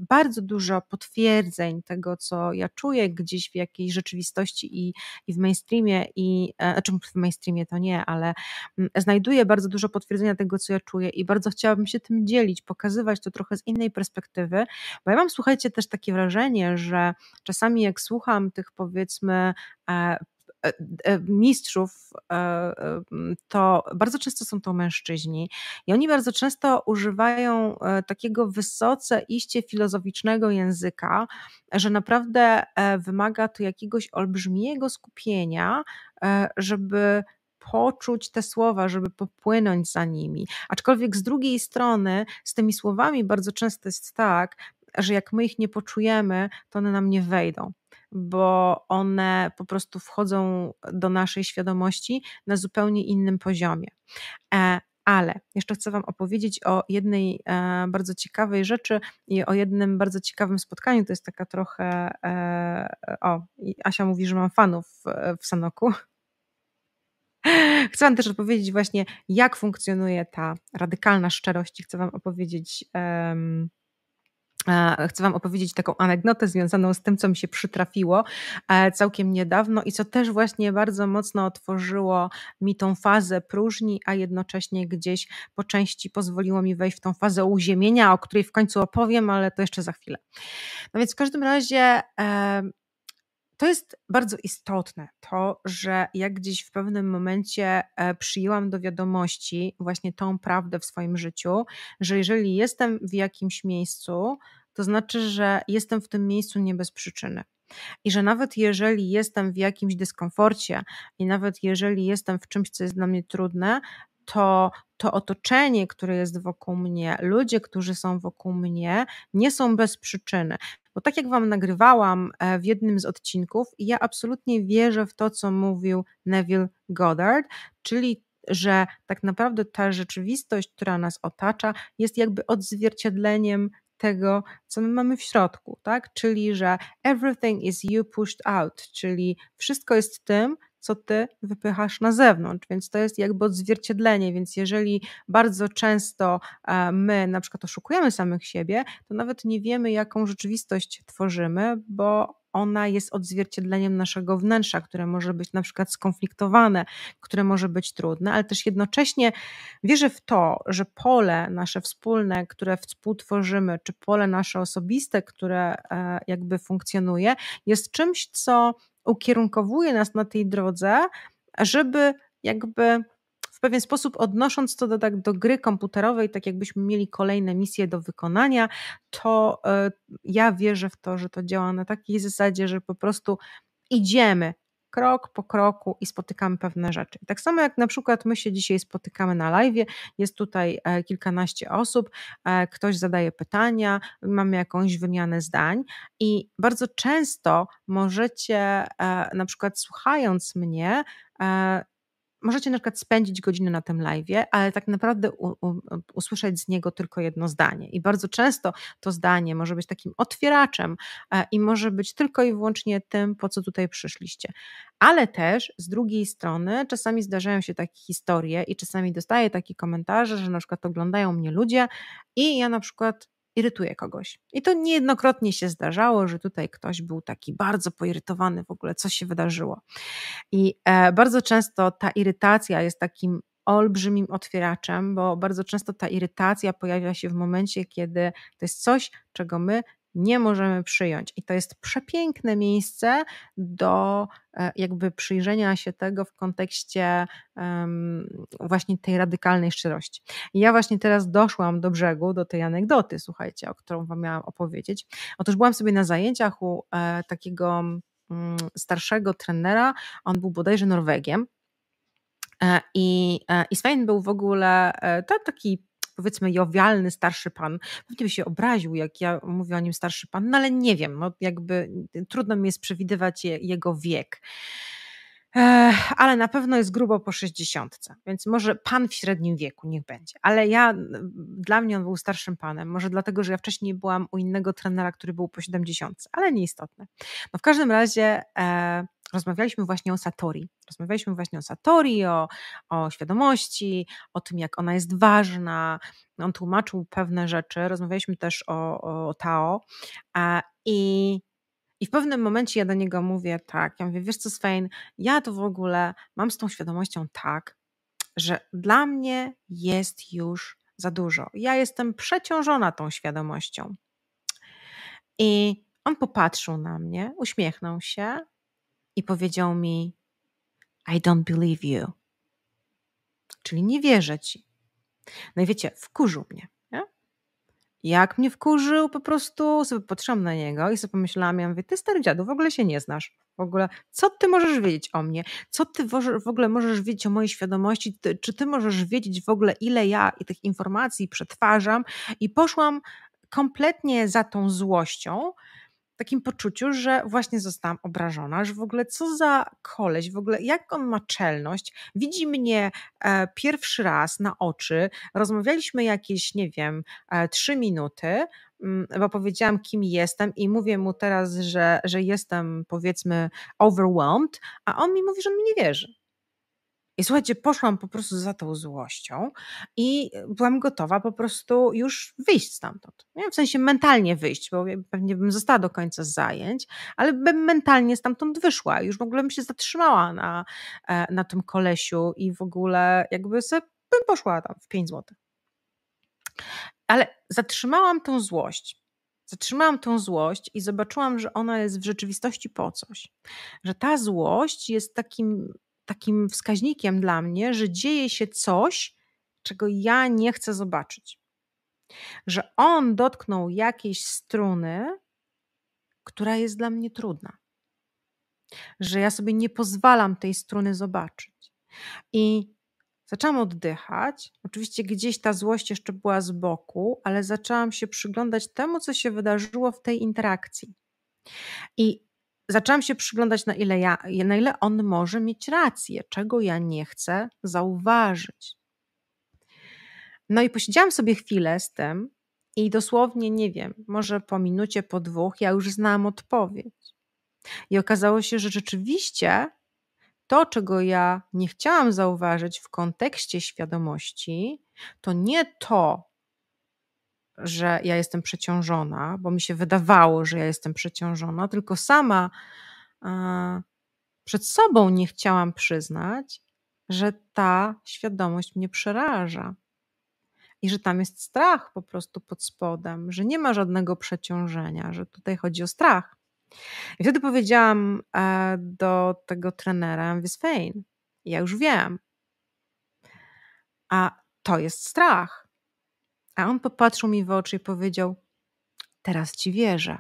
bardzo dużo potwierdzeń tego, co ja czuję gdzieś w jakiejś rzeczywistości i, i w mainstreamie i, znaczy w mainstreamie to nie, ale mm, znajduję bardzo dużo potwierdzenia tego, co ja czuję i bardzo chciałabym się tym dzielić, pokazywać to trochę z innej perspektywy, bo ja mam, słuchajcie, też takie wrażenie, że czasami jak słucham tych powiedzmy e, e, e, mistrzów, to bardzo często są to mężczyźni i oni bardzo często używają takiego wysoce iście filozoficznego języka, że naprawdę wymaga to jakiegoś olbrzymiego skupienia, żeby poczuć te słowa, żeby popłynąć za nimi. Aczkolwiek z drugiej strony, z tymi słowami bardzo często jest tak, że jak my ich nie poczujemy, to one nam nie wejdą, bo one po prostu wchodzą do naszej świadomości na zupełnie innym poziomie. E, ale jeszcze chcę Wam opowiedzieć o jednej e, bardzo ciekawej rzeczy i o jednym bardzo ciekawym spotkaniu. To jest taka trochę. E, o, Asia mówi, że mam fanów w, w Sanoku. *laughs* Chcę Wam też opowiedzieć właśnie, jak funkcjonuje ta radykalna szczerość chcę Wam opowiedzieć. Um, Chcę Wam opowiedzieć taką anegdotę związaną z tym, co mi się przytrafiło e, całkiem niedawno i co też właśnie bardzo mocno otworzyło mi tą fazę próżni, a jednocześnie gdzieś po części pozwoliło mi wejść w tą fazę uziemienia, o której w końcu opowiem, ale to jeszcze za chwilę. No więc w każdym razie to jest bardzo istotne, to, że jak gdzieś w pewnym momencie e, przyjęłam do wiadomości właśnie tą prawdę w swoim życiu, że jeżeli jestem w jakimś miejscu, to znaczy, że jestem w tym miejscu nie bez przyczyny. I że nawet jeżeli jestem w jakimś dyskomforcie i nawet jeżeli jestem w czymś, co jest dla mnie trudne, to to otoczenie, które jest wokół mnie, ludzie, którzy są wokół mnie, nie są bez przyczyny. Bo tak jak Wam nagrywałam e, w jednym z odcinków, ja absolutnie wierzę w to, co mówił Neville Goddard, czyli że tak naprawdę ta rzeczywistość, która nas otacza, jest jakby odzwierciedleniem tego, co my mamy w środku, tak? Czyli, że everything is you pushed out, czyli wszystko jest tym, co ty wypychasz na zewnątrz, więc to jest jakby odzwierciedlenie. Więc jeżeli bardzo często e, my na przykład oszukujemy samych siebie, to nawet nie wiemy, jaką rzeczywistość tworzymy, bo ona jest odzwierciedleniem naszego wnętrza, które może być na przykład skonfliktowane, które może być trudne, ale też jednocześnie wierzę w to, że pole nasze wspólne, które współtworzymy, czy pole nasze osobiste, które e, jakby funkcjonuje, jest czymś, co ukierunkowuje nas na tej drodze, żeby jakby pewien sposób odnosząc to do, tak, do gry komputerowej, tak jakbyśmy mieli kolejne misje do wykonania, to y, ja wierzę w to, że to działa na takiej zasadzie, że po prostu idziemy krok po kroku i spotykamy pewne rzeczy. Tak samo jak na przykład my się dzisiaj spotykamy na live, jest tutaj e, kilkanaście osób, e, ktoś zadaje pytania, mamy jakąś wymianę zdań i bardzo często możecie na przykład słuchając mnie możecie na przykład spędzić godzinę na tym live, ale tak naprawdę u, u, usłyszeć z niego tylko jedno zdanie. I bardzo często to zdanie może być takim otwieraczem e, i może być tylko i wyłącznie tym, po co tutaj przyszliście. Ale też z drugiej strony czasami zdarzają się takie historie i czasami dostaję takie komentarze, że na przykład oglądają mnie ludzie i ja na przykład irytuje kogoś. I to niejednokrotnie się zdarzało, że tutaj ktoś był taki bardzo poirytowany w ogóle, co się wydarzyło. I e, bardzo często ta irytacja jest takim olbrzymim otwieraczem, bo bardzo często ta irytacja pojawia się w momencie, kiedy to jest coś, czego my nie możemy przyjąć. I to jest przepiękne miejsce do e, jakby przyjrzenia się tego w kontekście um, właśnie tej radykalnej szczerości. I ja właśnie teraz doszłam do brzegu, do tej anegdoty, słuchajcie, o którą wam miałam opowiedzieć. Otóż byłam sobie na zajęciach u e, takiego mm, starszego trenera, on był bodajże Norwegiem, e, i, e, I Svein był w ogóle to taki powiedzmy jowialny starszy pan. Pewnie by się obraził, jak ja mówię o nim starszy pan, no ale nie wiem, no jakby trudno mi jest przewidywać je, jego wiek ale na pewno jest grubo po 60, więc może pan w średnim wieku, niech będzie. Ale ja, dla mnie on był starszym panem, może dlatego, że ja wcześniej byłam u innego trenera, który był po 70, ale nieistotne. No w każdym razie e, rozmawialiśmy właśnie o Satori. Rozmawialiśmy właśnie o Satori, o, o świadomości, o tym, jak ona jest ważna. On tłumaczył pewne rzeczy. Rozmawialiśmy też o, o Tao. I i w pewnym momencie ja do niego mówię tak, ja mówię, wiesz co Svein, ja to w ogóle mam z tą świadomością tak, że dla mnie jest już za dużo. Ja jestem przeciążona tą świadomością. I on popatrzył na mnie, uśmiechnął się i powiedział mi: I don't believe you. Czyli nie wierzę ci. No i wiecie, wkurzył mnie. Jak mnie wkurzył, po prostu sobie patrzyłam na niego i sobie pomyślałam, ja mówię, ty stary dziadu, w ogóle się nie znasz. W ogóle, co ty możesz wiedzieć o mnie? Co ty w ogóle możesz wiedzieć o mojej świadomości? Czy ty możesz wiedzieć w ogóle, ile ja tych informacji przetwarzam? I poszłam kompletnie za tą złością, takim poczuciu, że właśnie zostałam obrażona, że w ogóle co za koleś, w ogóle jak on ma czelność, widzi mnie e, pierwszy raz na oczy, rozmawialiśmy jakieś, nie wiem, e, trzy minuty, mm, bo powiedziałam, kim jestem i mówię mu teraz, że, że jestem powiedzmy overwhelmed, a on mi mówi, że on mi nie wierzy. I słuchajcie, poszłam po prostu za tą złością i byłam gotowa po prostu już wyjść stamtąd. Nie? W sensie mentalnie wyjść, bo pewnie bym została do końca zajęć, ale bym mentalnie stamtąd wyszła. Już w ogóle bym się zatrzymała na, e, na tym kolesiu i w ogóle jakby sobie bym poszła tam w 5 złotych. Ale zatrzymałam tą złość. Zatrzymałam tą złość i zobaczyłam, że ona jest w rzeczywistości po coś. Że ta złość jest takim takim wskaźnikiem dla mnie, że dzieje się coś, czego ja nie chcę zobaczyć. Że on dotknął jakiejś struny, która jest dla mnie trudna. Że ja sobie nie pozwalam tej struny zobaczyć. I zaczęłam oddychać. Oczywiście gdzieś ta złość jeszcze była z boku, ale zaczęłam się przyglądać temu, co się wydarzyło w tej interakcji. I zaczęłam się przyglądać, na ile, ja, na ile on może mieć rację, czego ja nie chcę zauważyć. No i posiedziałam sobie chwilę z tym i dosłownie, nie wiem, może po minucie, po dwóch, ja już znałam odpowiedź. I okazało się, że rzeczywiście to, czego ja nie chciałam zauważyć w kontekście świadomości, to nie to, że ja jestem przeciążona, bo mi się wydawało, że ja jestem przeciążona, tylko sama e, przed sobą nie chciałam przyznać, że ta świadomość mnie przeraża. I że tam jest strach po prostu pod spodem, że nie ma żadnego przeciążenia, że tutaj chodzi o strach. I wtedy powiedziałam e, do tego trenera, mówię, Svein, ja już wiem. A to jest strach. A on popatrzył mi w oczy i powiedział, teraz ci wierzę.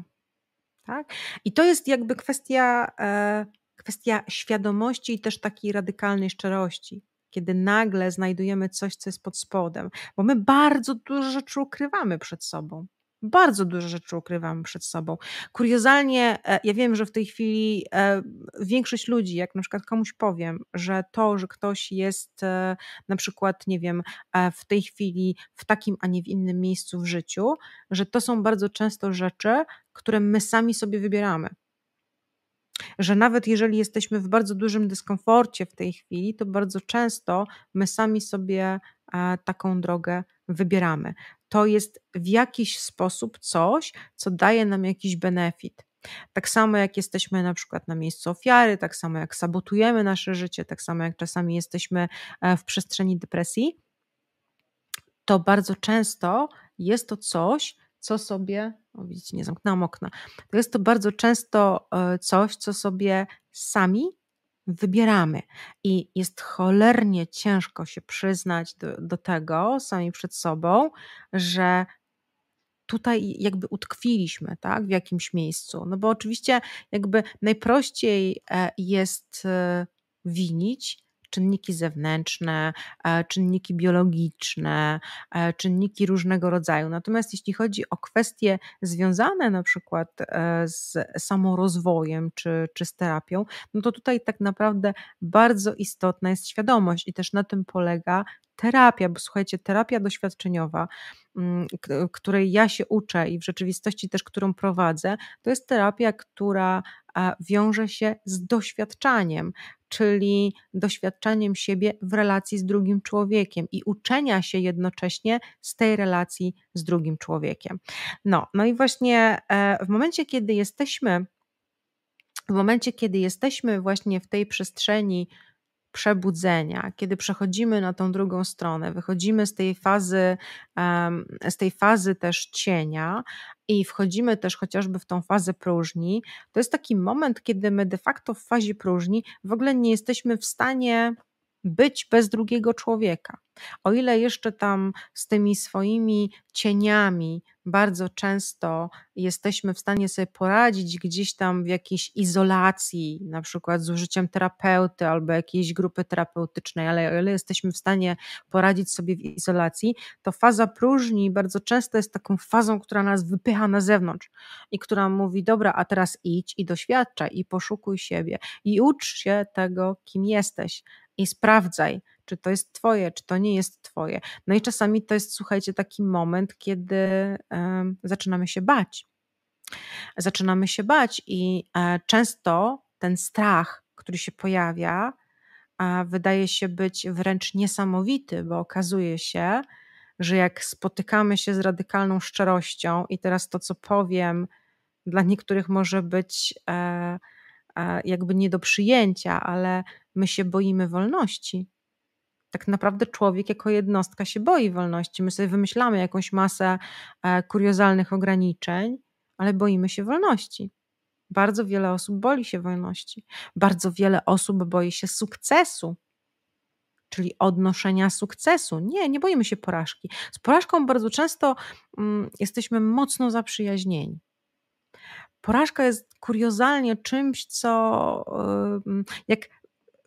Tak? I to jest jakby kwestia, e, kwestia świadomości i też takiej radykalnej szczerości kiedy nagle znajdujemy coś, co jest pod spodem, bo my bardzo dużo rzeczy ukrywamy przed sobą. Bardzo dużo rzeczy ukrywamy przed sobą. Kuriozalnie, e, ja wiem, że w tej chwili e, większość ludzi, jak na przykład komuś powiem, że to, że ktoś jest e, na przykład, nie wiem, w tej chwili w takim, a nie w innym miejscu w życiu, że to są bardzo często rzeczy, które my sami sobie wybieramy że nawet jeżeli jesteśmy w bardzo dużym dyskomforcie w tej chwili, to bardzo często my sami sobie taką drogę wybieramy. To jest w jakiś sposób coś, co daje nam jakiś benefit. Tak samo jak jesteśmy na przykład na miejscu ofiary, tak samo jak sabotujemy nasze życie, tak samo jak czasami jesteśmy e, w przestrzeni depresji, to bardzo często jest to coś, co sobie, o widzicie, nie zamknęłam okna, to jest to bardzo często e, coś, co sobie sami wybieramy. I jest cholernie ciężko się przyznać do, do tego sami przed sobą, że tutaj jakby utkwiliśmy tak, w jakimś miejscu. No bo oczywiście jakby najprościej e, jest e, winić czynniki zewnętrzne, e, czynniki biologiczne, e, czynniki różnego rodzaju. Natomiast jeśli chodzi o kwestie związane na przykład e, z samorozwojem czy, czy z terapią, no to tutaj tak naprawdę bardzo istotna jest świadomość i też na tym polega terapia, bo słuchajcie, terapia doświadczeniowa, mm, której ja się uczę i w rzeczywistości też którą prowadzę, to jest terapia, która wiąże się z doświadczaniem, czyli doświadczaniem siebie w relacji z drugim człowiekiem i uczenia się jednocześnie z tej relacji z drugim człowiekiem. No, no i właśnie e, w momencie, kiedy jesteśmy w momencie, kiedy jesteśmy właśnie w tej przestrzeni przebudzenia, kiedy przechodzimy na tą drugą stronę, wychodzimy z tej fazy, z tej fazy też cienia i wchodzimy też chociażby w tą fazę próżni, to jest taki moment, kiedy my de facto w fazie próżni w ogóle nie jesteśmy w stanie być bez drugiego człowieka. O ile jeszcze tam z tymi swoimi cieniami bardzo często jesteśmy w stanie sobie poradzić gdzieś tam w jakiejś izolacji, na przykład z użyciem terapeuty albo jakiejś grupy terapeutycznej, ale o ile jesteśmy w stanie poradzić sobie w izolacji, to faza próżni bardzo często jest taką fazą, która nas wypycha na zewnątrz i która mówi: Dobra, a teraz idź i doświadczaj, i poszukuj siebie, i ucz się tego, kim jesteś i sprawdzaj, czy to jest Twoje, czy to nie jest Twoje. No i czasami to jest, słuchajcie, taki moment, kiedy zaczynamy się bać. Zaczynamy się bać, i e, często ten strach, który się pojawia, wydaje się być wręcz niesamowity, bo okazuje się, że jak spotykamy się z radykalną szczerością, i teraz to, co powiem, dla niektórych może być e, jakby nie do przyjęcia, ale my się boimy wolności. Tak naprawdę człowiek jako jednostka się boi wolności. My sobie wymyślamy jakąś masę e, kuriozalnych ograniczeń, ale boimy się wolności. Bardzo wiele osób boi się wolności. Bardzo wiele osób boi się sukcesu, czyli odnoszenia sukcesu. Nie, nie boimy się porażki. Z porażką bardzo często mm, jesteśmy mocno zaprzyjaźnieni porażka jest kuriozalnie czymś, co jak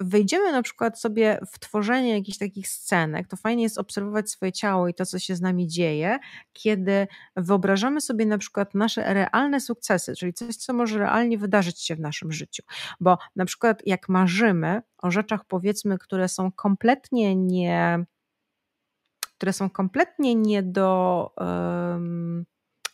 wejdziemy na przykład sobie w tworzenie jakichś takich scenek, to fajnie jest obserwować swoje ciało i to, co się z nami dzieje, kiedy wyobrażamy sobie na przykład nasze realne sukcesy, czyli coś, co może realnie wydarzyć się w naszym życiu. Bo na przykład jak marzymy o rzeczach, powiedzmy, które są kompletnie nie które są kompletnie nie do,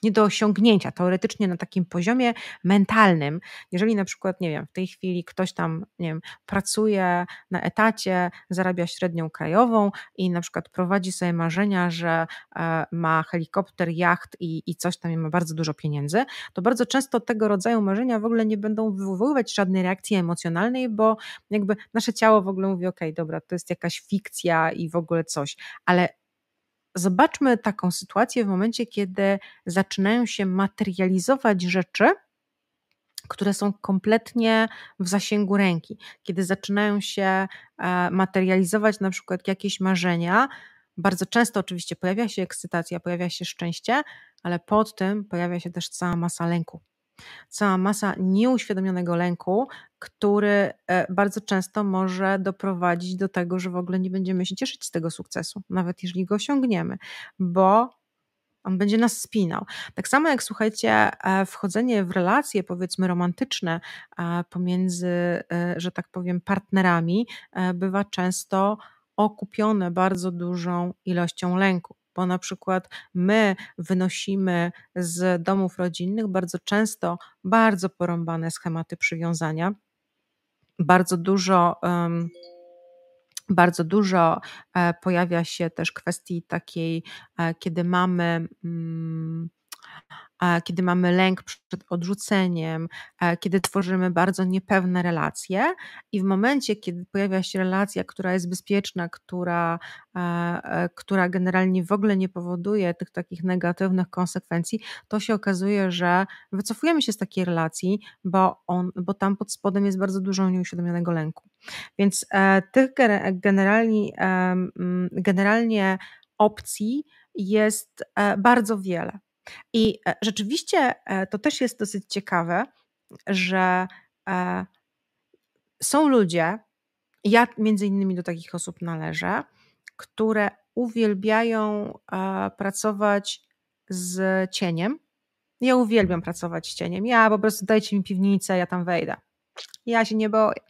nie do osiągnięcia teoretycznie na takim poziomie mentalnym. Jeżeli na przykład, nie wiem, w tej chwili ktoś tam, nie wiem, pracuje na etacie, zarabia średnią krajową i na przykład prowadzi sobie marzenia, że e, ma helikopter, jacht i, i coś tam i ma bardzo dużo pieniędzy, to bardzo często tego rodzaju marzenia w ogóle nie będą wywoływać żadnej reakcji emocjonalnej, bo jakby nasze ciało w ogóle mówi, ok, dobra, to jest jakaś fikcja i w ogóle coś, ale zobaczmy taką sytuację w momencie, kiedy zaczynają się materializować rzeczy, które są kompletnie w zasięgu ręki, kiedy zaczynają się e, materializować na przykład jakieś marzenia. Bardzo często oczywiście pojawia się ekscytacja, pojawia się szczęście, ale pod tym pojawia się też cała masa lęku cała masa nieuświadomionego lęku, który e, bardzo często może doprowadzić do tego, że w ogóle nie będziemy się cieszyć z tego sukcesu, nawet jeżeli go osiągniemy, bo on będzie nas spinał. Tak samo jak słuchajcie, e, wchodzenie w relacje powiedzmy romantyczne e, pomiędzy, że tak powiem, partnerami bywa często okupione bardzo dużą ilością lęku bo na przykład my wynosimy z domów rodzinnych bardzo często bardzo porąbane schematy przywiązania, bardzo dużo. Um, bardzo dużo e, pojawia się też kwestii takiej, e, kiedy mamy. Um, kiedy mamy lęk przed odrzuceniem, kiedy tworzymy bardzo niepewne relacje, i w momencie, kiedy pojawia się relacja, która jest bezpieczna, która, e, która generalnie w ogóle nie powoduje tych takich negatywnych konsekwencji, to się okazuje, że wycofujemy się z takiej relacji, bo, on, bo tam pod spodem jest bardzo dużo nieuświadomionego lęku. Więc e, tych generalnie, generalnie opcji jest e, bardzo wiele. I e, rzeczywiście e, to też jest dosyć ciekawe, że e, są ludzie, ja między innymi do takich osób należę, które uwielbiają pracować z cieniem. Ja uwielbiam pracować z cieniem. Ja po prostu dajcie mi piwnicę, ja tam wejdę. Ja się nie boję.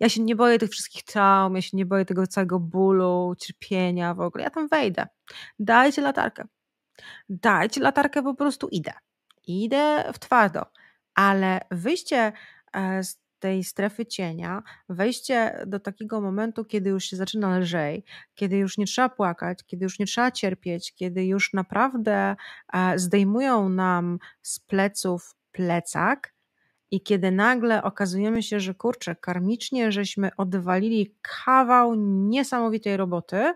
Ja się nie boję tych wszystkich traum, ja się nie boję tego całego bólu, cierpienia w ogóle. Ja tam wejdę. Dajcie latarkę dajcie latarkę, po prostu idę. Idę w twardo, ale wyjście e, z tej strefy cienia, wejście do takiego momentu, kiedy już się zaczyna lżej, kiedy już nie trzeba płakać, kiedy już nie trzeba cierpieć, kiedy już naprawdę e, zdejmują nam z pleców plecak, i kiedy nagle okazujemy się, że kurczę, karmicznie żeśmy odwalili kawał niesamowitej roboty,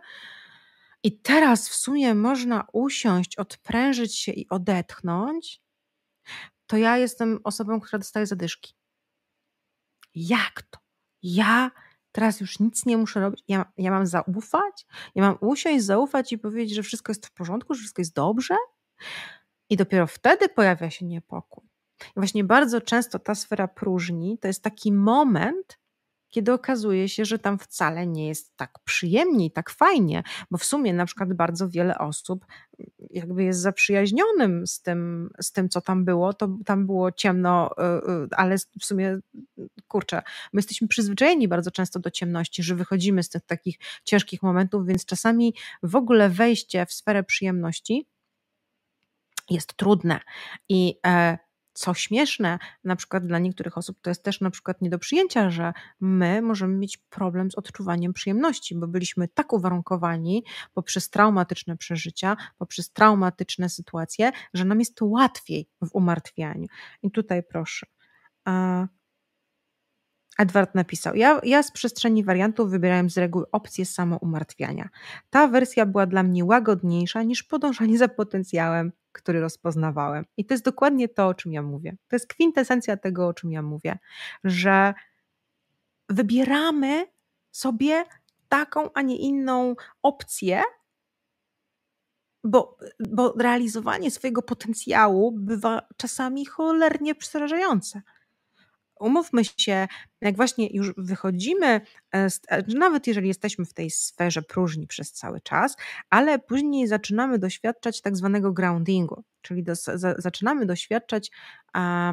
i teraz w sumie można usiąść, odprężyć się i odetchnąć, to ja jestem osobą, która dostaje zadyszki. Jak to? Ja teraz już nic nie muszę robić. Ja, ja mam zaufać? Ja mam usiąść, zaufać i powiedzieć, że wszystko jest w porządku, że wszystko jest dobrze? I dopiero wtedy pojawia się niepokój. I właśnie bardzo często ta sfera próżni to jest taki moment, kiedy okazuje się, że tam wcale nie jest tak przyjemnie i tak fajnie, bo w sumie na przykład bardzo wiele osób mm, jakby jest zaprzyjaźnionym z tym, z tym co tam było, to tam było ciemno, y, y, ale w sumie kurczę, my jesteśmy przyzwyczajeni bardzo często do ciemności, że wychodzimy z tych takich ciężkich momentów, więc czasami w ogóle wejście w sferę przyjemności jest trudne i e, co śmieszne, na przykład dla niektórych osób to jest też na przykład nie do przyjęcia, że my możemy mieć problem z odczuwaniem przyjemności, bo byliśmy tak uwarunkowani poprzez traumatyczne przeżycia, poprzez traumatyczne sytuacje, że nam jest łatwiej w umartwianiu. I tutaj proszę. Edward napisał: ja, ja z przestrzeni wariantów wybierałem z reguły opcję samoumartwiania. Ta wersja była dla mnie łagodniejsza niż podążanie za potencjałem, który rozpoznawałem. I to jest dokładnie to, o czym ja mówię. To jest kwintesencja tego, o czym ja mówię, że wybieramy sobie taką, a nie inną opcję, bo, bo realizowanie swojego potencjału bywa czasami cholernie przerażające umówmy się, jak właśnie już wychodzimy, e, e, nawet jeżeli jesteśmy w tej sferze próżni przez cały czas, ale później zaczynamy doświadczać tak zwanego groundingu, czyli do, za, zaczynamy doświadczać a,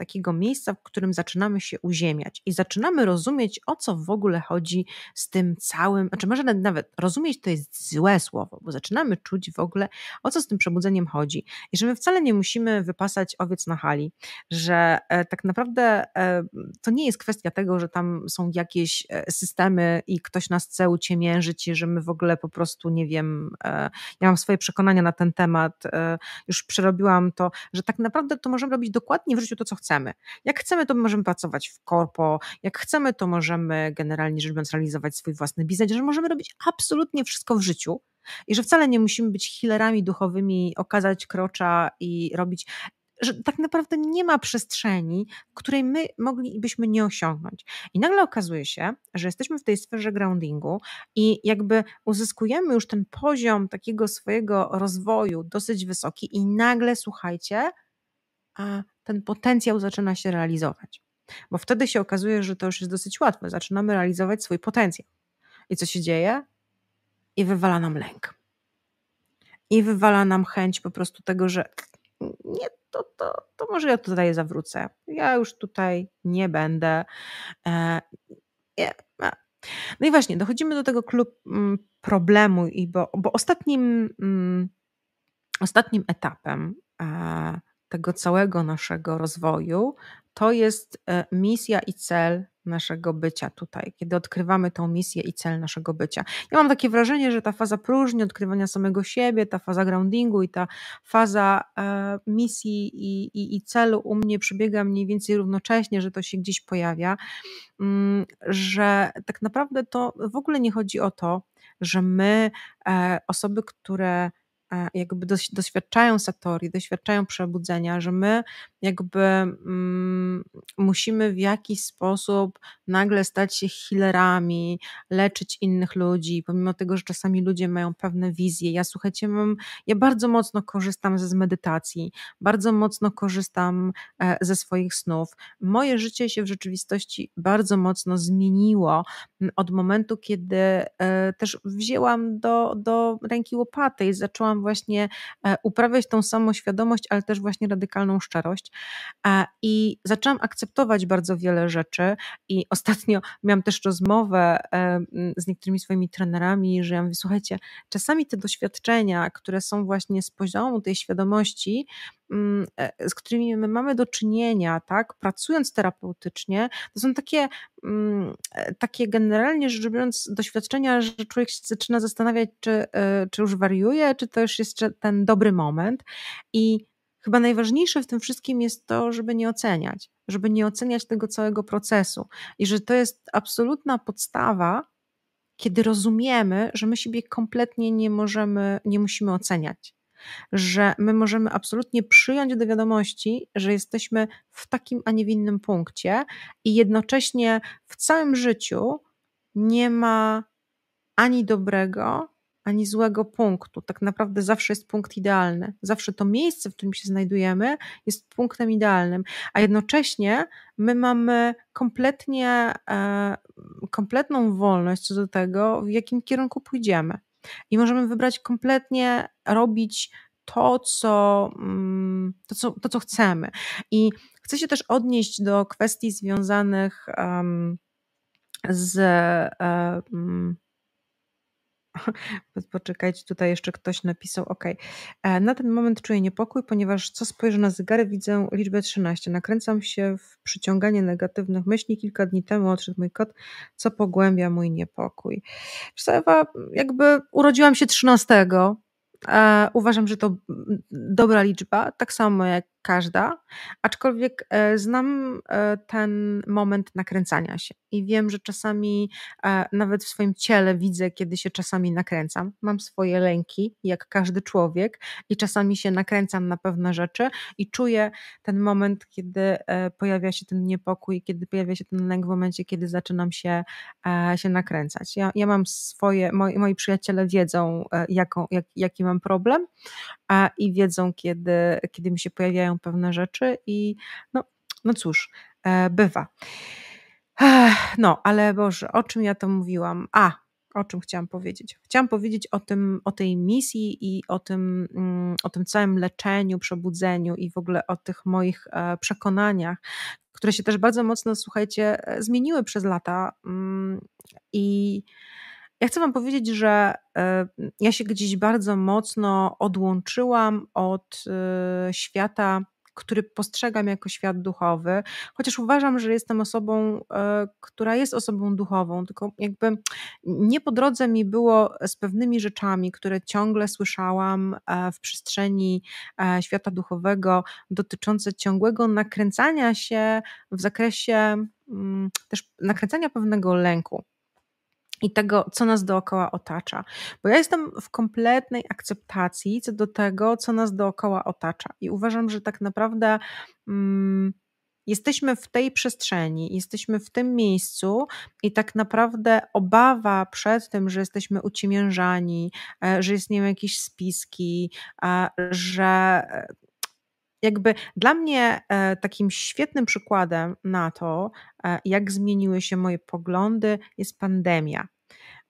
takiego miejsca, w którym zaczynamy się uziemiać i zaczynamy rozumieć, o co w ogóle chodzi z tym całym, znaczy może nawet rozumieć to jest złe słowo, bo zaczynamy czuć w ogóle, o co z tym przebudzeniem chodzi i że my wcale nie musimy wypasać owiec na hali, że e, tak naprawdę e, to nie jest kwestia tego, że tam są jakieś e, systemy i ktoś nas chce uciemiężyć i że my w ogóle po prostu, nie wiem, ja mam swoje przekonania na ten temat, już przerobiłam to, że tak naprawdę to możemy robić dokładnie w życiu to, co chcemy. Jak chcemy, to możemy pracować w korpo, jak chcemy, to możemy generalnie rzecz biorąc realizować swój własny biznes, że możemy robić absolutnie wszystko w życiu i że wcale nie musimy być healerami duchowymi, okazać krocza i robić że tak naprawdę nie ma przestrzeni, której my moglibyśmy nie osiągnąć. I nagle okazuje się, że jesteśmy w tej sferze groundingu i jakby uzyskujemy już ten poziom takiego swojego rozwoju dosyć wysoki, i nagle słuchajcie, a ten potencjał zaczyna się realizować. Bo wtedy się okazuje, że to już jest dosyć łatwe. Zaczynamy realizować swój potencjał. I co się dzieje? I wywala nam lęk. I wywala nam chęć po prostu tego, że nie, to, to, to może ja tutaj zawrócę. Ja już tutaj nie będę. E, nie, no i właśnie, dochodzimy do tego klub mm, problemu, i bo, bo ostatnim, mm, ostatnim etapem e, tego całego naszego rozwoju to jest e, misja i cel naszego bycia tutaj, kiedy odkrywamy tą misję i cel naszego bycia. Ja mam takie wrażenie, że ta faza próżni, odkrywania samego siebie, ta faza groundingu i ta faza e, misji i, i, i, celu u mnie przebiega mniej więcej równocześnie, że to się gdzieś pojawia, mm, że tak naprawdę to w ogóle nie chodzi o to, że my, e, osoby, które jakby doświadczają satori, doświadczają przebudzenia, że my jakby mm, musimy w jakiś sposób nagle stać się healerami, leczyć innych ludzi, pomimo tego, że czasami ludzie mają pewne wizje. Ja słuchajcie, mam, ja bardzo mocno korzystam z medytacji, bardzo mocno korzystam e, ze swoich snów. Moje życie się w rzeczywistości bardzo mocno zmieniło od momentu, kiedy e, też wzięłam do, do ręki łopatę i zaczęłam właśnie e, uprawiać tą samą świadomość, ale też właśnie radykalną szczerość. I zaczęłam akceptować bardzo wiele rzeczy i *laughs* ostatnio miałam też rozmowę z niektórymi swoimi trenerami, że ja mówię, słuchajcie, czasami te doświadczenia, które są właśnie z poziomu tej świadomości, e, z którymi my mamy do czynienia, tak, pracując terapeutycznie, to są takie, mm, e, takie generalnie rzecz biorąc doświadczenia, że człowiek się zaczyna zastanawiać, czy, e, czy już wariuje, czy to już jest ten dobry moment i Chyba najważniejsze w tym wszystkim jest to, żeby nie oceniać, żeby nie oceniać tego całego procesu i że to jest absolutna podstawa, kiedy rozumiemy, że my siebie kompletnie nie możemy, nie musimy oceniać. Że my możemy absolutnie przyjąć do wiadomości, że jesteśmy w takim, a nie w innym punkcie, i jednocześnie w całym życiu nie ma ani dobrego, ani złego punktu. Tak naprawdę zawsze jest punkt idealny. Zawsze to miejsce, w którym się znajdujemy, jest punktem idealnym, a jednocześnie my mamy kompletnie, e, kompletną wolność co do tego, w jakim kierunku pójdziemy. I możemy wybrać kompletnie robić to, co, mm, to, co, to, co chcemy. I chcę się też odnieść do kwestii związanych um, z. Um, *laughs* Poczekajcie, tutaj jeszcze ktoś napisał, ok. E, na ten moment czuję niepokój, ponieważ co spojrzę na zegary, widzę liczbę 13. Nakręcam się w przyciąganie negatywnych myśli. Kilka dni temu odszedł mój kot, co pogłębia mój niepokój. Ewa, jakby urodziłam się 13. E, uważam, że to dobra liczba, tak samo jak każda, aczkolwiek e, znam e, ten moment nakręcania się i wiem, że czasami e, nawet w swoim ciele widzę, kiedy się czasami nakręcam. Mam swoje lęki, jak każdy człowiek, i czasami się nakręcam na pewne rzeczy i czuję ten moment, kiedy pojawia się ten niepokój, kiedy pojawia się ten lęk w momencie, kiedy zaczynam się, się nakręcać. Ja, ja mam swoje, moi, moi przyjaciele wiedzą, jaką, jak, jaki mam problem i wiedzą, kiedy, kiedy mi się pojawiają pewne rzeczy i no, no cóż, e, bywa. No, ale Boże, o czym ja to mówiłam? A, o czym chciałam powiedzieć? Chciałam powiedzieć o, tym, o tej misji i o tym, mm, o tym całym leczeniu, przebudzeniu i w ogóle o tych moich e, przekonaniach, które się też bardzo mocno, słuchajcie, e, zmieniły przez lata. Mm, I ja chcę Wam powiedzieć, że e, ja się gdzieś bardzo mocno odłączyłam od świata który postrzegam jako świat duchowy, chociaż uważam, że jestem osobą, e, która jest osobą duchową, tylko jakby nie po drodze mi było z pewnymi rzeczami, które ciągle słyszałam e, w przestrzeni e, świata duchowego, dotyczące ciągłego nakręcania się w zakresie mm, też nakręcania pewnego lęku i tego, co nas dookoła otacza. Bo ja jestem w kompletnej akceptacji co do tego, co nas dookoła otacza. I uważam, że tak naprawdę mm, jesteśmy w tej przestrzeni, jesteśmy w tym miejscu, i tak naprawdę obawa przed tym, że jesteśmy uciemiężani, e, że istnieją jakieś spiski, że e, jakby dla mnie e, takim świetnym przykładem na to, e, jak zmieniły się moje poglądy, jest pandemia.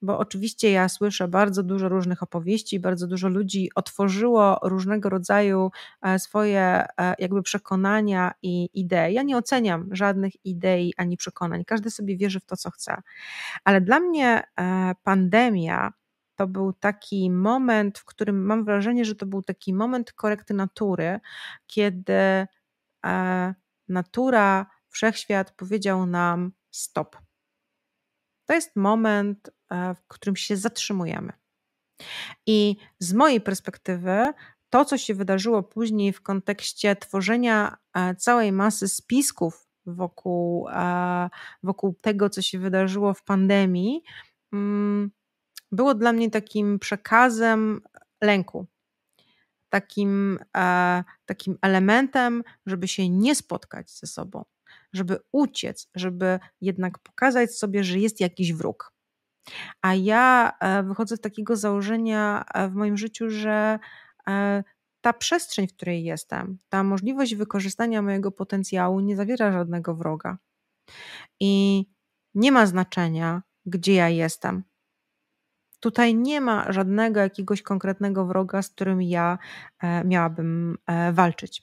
Bo oczywiście ja słyszę bardzo dużo różnych opowieści, bardzo dużo ludzi otworzyło różnego rodzaju e, swoje jakby przekonania i idee. Ja nie oceniam żadnych idei ani przekonań, każdy sobie wierzy w to, co chce. Ale dla mnie pandemia to był taki moment, w którym mam wrażenie, że to był taki moment korekty natury, kiedy e, natura, wszechświat powiedział nam stop. To jest moment, e, w którym się zatrzymujemy. I z mojej perspektywy, to, co się wydarzyło później w kontekście tworzenia e, całej masy spisków wokół, wokół tego, co się wydarzyło w pandemii, mm, było dla mnie takim przekazem lęku. Takim, e, takim elementem, żeby się nie spotkać ze sobą, żeby uciec, żeby jednak pokazać sobie, że jest jakiś wróg. A ja e, wychodzę z takiego założenia e, w moim życiu, że e, ta przestrzeń, w której jestem, ta możliwość wykorzystania mojego potencjału nie zawiera żadnego wroga. I nie ma znaczenia, gdzie ja jestem. Tutaj nie ma żadnego jakiegoś konkretnego wroga, z którym ja e, miałabym e, walczyć.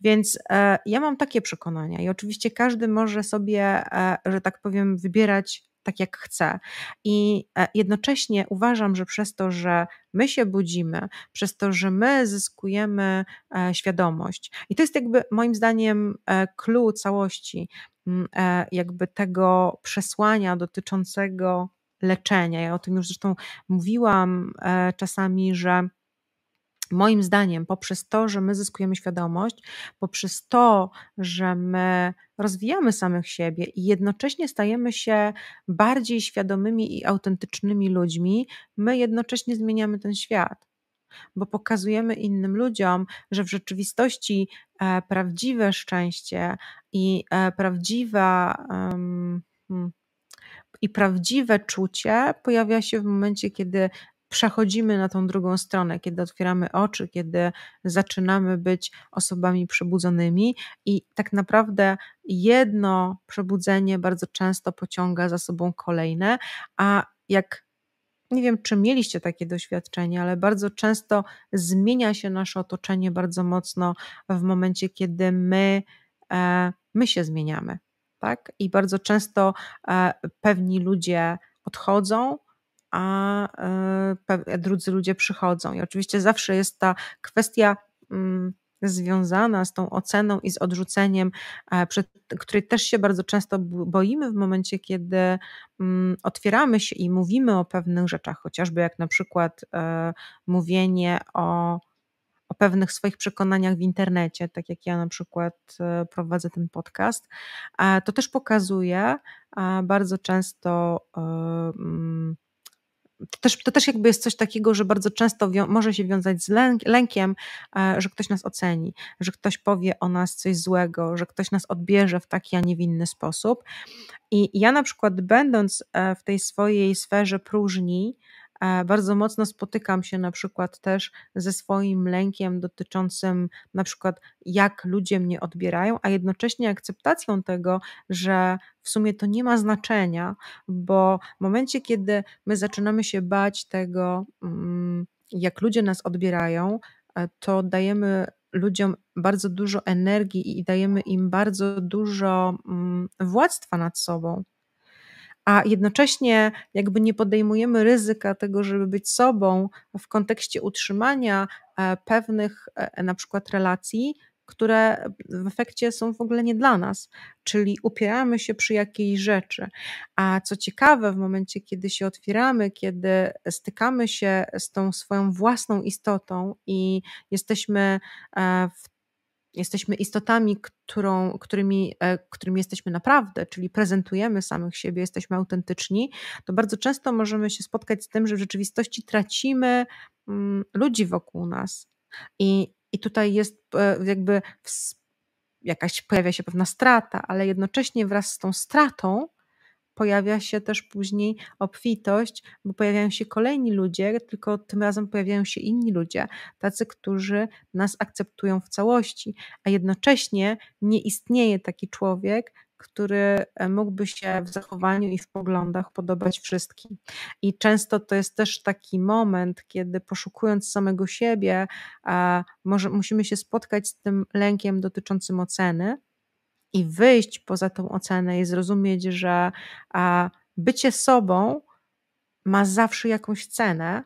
Więc e, ja mam takie przekonania i oczywiście każdy może sobie, że tak powiem, wybierać tak jak chce. I jednocześnie uważam, że przez to, że my się budzimy, przez to, że my zyskujemy świadomość, i to jest jakby moim zdaniem clue całości, jakby tego przesłania dotyczącego leczenia. Ja o tym już zresztą mówiłam e, czasami, że moim zdaniem, poprzez to, że my zyskujemy świadomość, poprzez to, że my rozwijamy samych siebie i jednocześnie stajemy się bardziej świadomymi i autentycznymi ludźmi, my jednocześnie zmieniamy ten świat. Bo pokazujemy innym ludziom, że w rzeczywistości e, prawdziwe szczęście i e, prawdziwa. Um, i prawdziwe czucie pojawia się w momencie, kiedy przechodzimy na tą drugą stronę, kiedy otwieramy oczy, kiedy zaczynamy być osobami przebudzonymi, i tak naprawdę jedno przebudzenie bardzo często pociąga za sobą kolejne, a jak nie wiem, czy mieliście takie doświadczenie, ale bardzo często zmienia się nasze otoczenie bardzo mocno w momencie, kiedy my, e, my się zmieniamy tak? I bardzo często e, pewni ludzie odchodzą, a e, drudzy ludzie przychodzą. I oczywiście zawsze jest ta kwestia mm, związana z tą oceną i z odrzuceniem, e, przed, której też się bardzo często boimy w momencie, kiedy mm, otwieramy się i mówimy o pewnych rzeczach, chociażby jak na przykład mówienie o o pewnych swoich przekonaniach w internecie, tak jak ja na przykład e, prowadzę ten podcast, to też pokazuje bardzo często. E, mm, to też, to też jakby jest coś takiego, że bardzo często może się wiązać z lęk, lękiem, e, że ktoś nas oceni, że ktoś powie o nas coś złego, że ktoś nas odbierze w taki, a nie w inny sposób. I ja na przykład, będąc w tej swojej sferze próżni, e, bardzo mocno spotykam się na przykład też ze swoim lękiem dotyczącym na przykład jak ludzie mnie odbierają, a jednocześnie akceptacją tego, że w sumie to nie ma znaczenia, bo w momencie, kiedy my zaczynamy się bać tego, mm, jak ludzie nas odbierają, e, to dajemy ludziom bardzo dużo energii i dajemy im bardzo dużo mm, władztwa nad sobą. A jednocześnie jakby nie podejmujemy ryzyka tego, żeby być sobą w kontekście utrzymania e, pewnych e, na przykład relacji, które w efekcie są w ogóle nie dla nas, czyli upieramy się przy jakiejś rzeczy. A co ciekawe, w momencie, kiedy się otwieramy, kiedy stykamy się z tą swoją własną istotą i jesteśmy e, w jesteśmy istotami, którą, e, którymi jesteśmy naprawdę, czyli prezentujemy samych siebie, jesteśmy autentyczni, to bardzo często możemy się spotkać z tym, że w rzeczywistości tracimy mm, ludzi wokół nas. I i tutaj jest e, jakby jakaś, pojawia się pewna strata, ale jednocześnie wraz z tą stratą pojawia się też później obfitość, bo pojawiają się kolejni ludzie, tylko tym razem pojawiają się inni ludzie, tacy, którzy nas akceptują w całości, a jednocześnie nie istnieje taki człowiek, który e, mógłby się w zachowaniu i w poglądach podobać wszystkim. I często to jest też taki moment, kiedy poszukując samego siebie, może musimy się spotkać z tym lękiem dotyczącym oceny i wyjść poza tą ocenę i zrozumieć, że bycie sobą ma zawsze jakąś cenę,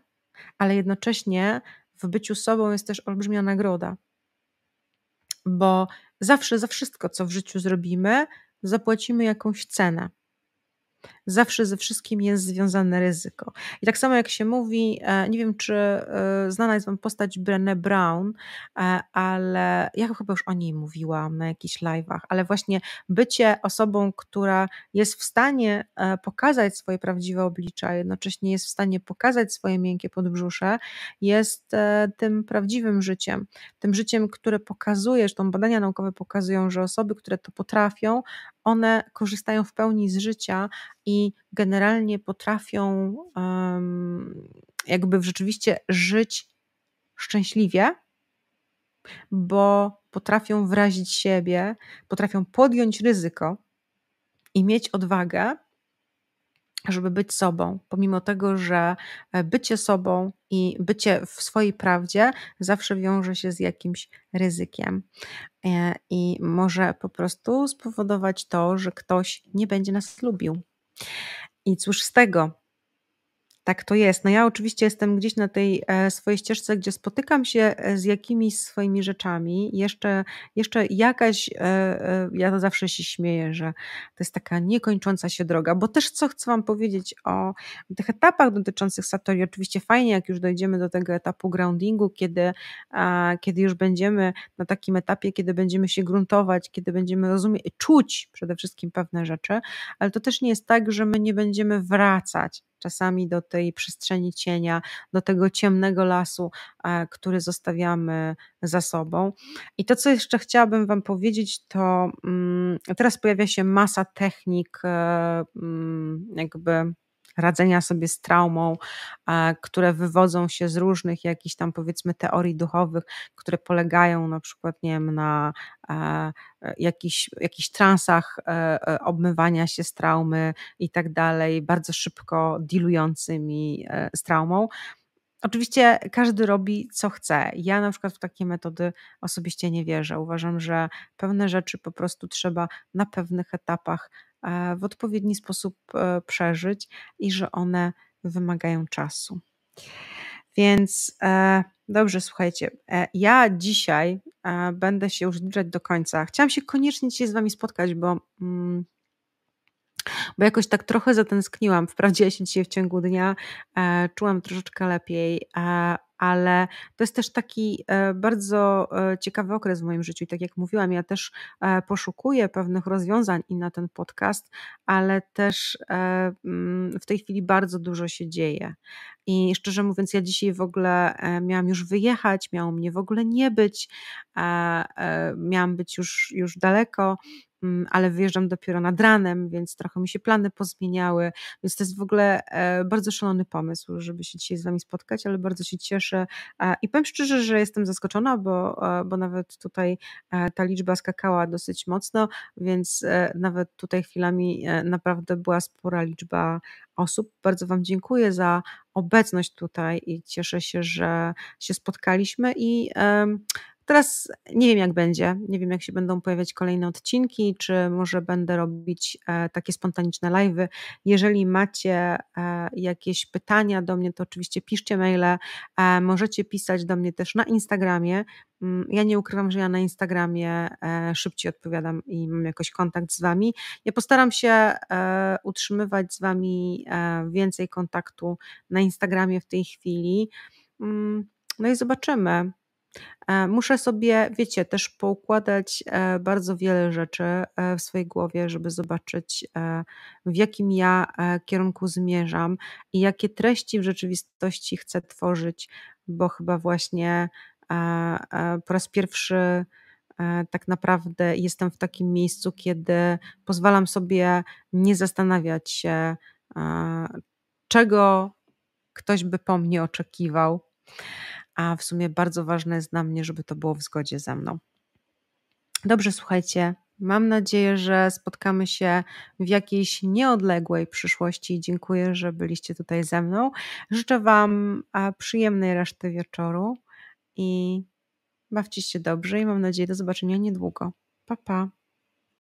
ale jednocześnie w byciu sobą jest też olbrzymia nagroda. Bo zawsze za wszystko, co w życiu zrobimy, zapłacimy jakąś cenę. Zawsze ze wszystkim jest związane ryzyko. I tak samo jak się mówi, e, nie wiem czy e, znana jest Wam postać Brené Brown, e, ale ja chyba już o niej mówiłam na jakichś live'ach, ale właśnie bycie osobą, która jest w stanie pokazać swoje prawdziwe oblicze, a jednocześnie jest w stanie pokazać swoje miękkie podbrzusze, jest tym prawdziwym życiem. Tym życiem, które pokazuje, że badania naukowe pokazują, że osoby, które to potrafią, one korzystają w pełni z życia i generalnie potrafią jakby rzeczywiście żyć szczęśliwie, bo potrafią wyrazić siebie, potrafią podjąć ryzyko i mieć odwagę, żeby być sobą, pomimo tego, że e, bycie sobą i bycie w swojej prawdzie zawsze wiąże się z jakimś ryzykiem e, i może po prostu spowodować to, że ktoś nie będzie nas lubił. I cóż z tego? Tak to jest. No ja oczywiście jestem gdzieś na tej e, swojej ścieżce, gdzie spotykam się e, z jakimiś swoimi rzeczami. Jeszcze, jeszcze jakaś, e, ja zawsze się śmieję, że to jest taka niekończąca się droga, bo też co chcę Wam powiedzieć o tych etapach dotyczących Satori. Oczywiście fajnie, jak już dojdziemy do tego etapu groundingu, kiedy, kiedy już będziemy na takim etapie, kiedy będziemy się gruntować, kiedy będziemy rozumieć, czuć przede wszystkim pewne rzeczy, ale to też nie jest tak, że my nie będziemy wracać czasami do tej przestrzeni cienia, do tego ciemnego lasu, e, który zostawiamy za sobą. I to, co jeszcze chciałabym Wam powiedzieć, to mm, teraz pojawia się masa technik, e, mm, jakby radzenia sobie z traumą, e, które wywodzą się z różnych jakichś tam powiedzmy teorii duchowych, które polegają na przykład nie wiem, na e, jakichś, jakichś transach e, obmywania się z traumy i tak dalej, bardzo szybko dilującymi z traumą. Oczywiście każdy robi co chce. Ja na przykład w takie metody osobiście nie wierzę. Uważam, że pewne rzeczy po prostu trzeba na pewnych etapach w odpowiedni sposób e, przeżyć i że one wymagają czasu. Więc e, dobrze, słuchajcie, e, ja dzisiaj będę się już zbliżać do końca. Chciałam się koniecznie dzisiaj z Wami spotkać, bo. Mm, bo jakoś tak trochę zatęskniłam. Wprawdzie ja się dzisiaj w ciągu dnia e, czułam troszeczkę lepiej, e, ale to jest też taki e, bardzo e, ciekawy okres w moim życiu. I tak jak mówiłam, ja też e, poszukuję pewnych rozwiązań i na ten podcast, ale też mm, w tej chwili bardzo dużo się dzieje. I szczerze mówiąc, ja dzisiaj w ogóle miałam już wyjechać, miało mnie w ogóle nie być, miałam być już, już daleko ale wyjeżdżam dopiero nad ranem, więc trochę mi się plany pozmieniały, więc to jest w ogóle e, bardzo szalony pomysł, żeby się dzisiaj z Wami spotkać, ale bardzo się cieszę i powiem szczerze, że jestem zaskoczona, bo, bo nawet tutaj ta liczba skakała dosyć mocno, więc nawet tutaj chwilami naprawdę była spora liczba osób. Bardzo Wam dziękuję za obecność tutaj i cieszę się, że się spotkaliśmy i Teraz nie wiem, jak będzie. Nie wiem, jak się będą pojawiać kolejne odcinki, czy może będę robić e, takie spontaniczne live'y. Jeżeli macie e, jakieś pytania do mnie, to oczywiście piszcie maile. E, możecie pisać do mnie też na Instagramie. Mm, ja nie ukrywam, że ja na Instagramie szybciej odpowiadam i mam jakoś kontakt z Wami. Ja postaram się utrzymywać z Wami więcej kontaktu na Instagramie w tej chwili. Mm, no i zobaczymy. E, muszę sobie, wiecie, też poukładać e, bardzo wiele rzeczy e, w swojej głowie, żeby zobaczyć, w jakim ja kierunku zmierzam i jakie treści w rzeczywistości chcę tworzyć, bo chyba właśnie po raz pierwszy tak naprawdę jestem w takim miejscu, kiedy pozwalam sobie nie zastanawiać się, czego ktoś by po mnie oczekiwał a w sumie bardzo ważne jest dla mnie, żeby to było w zgodzie ze mną. Dobrze, słuchajcie. Mam nadzieję, że spotkamy się w jakiejś nieodległej przyszłości. Dziękuję, że byliście tutaj ze mną. Życzę Wam przyjemnej reszty wieczoru i bawcie się dobrze i mam nadzieję do zobaczenia niedługo. Pa, pa.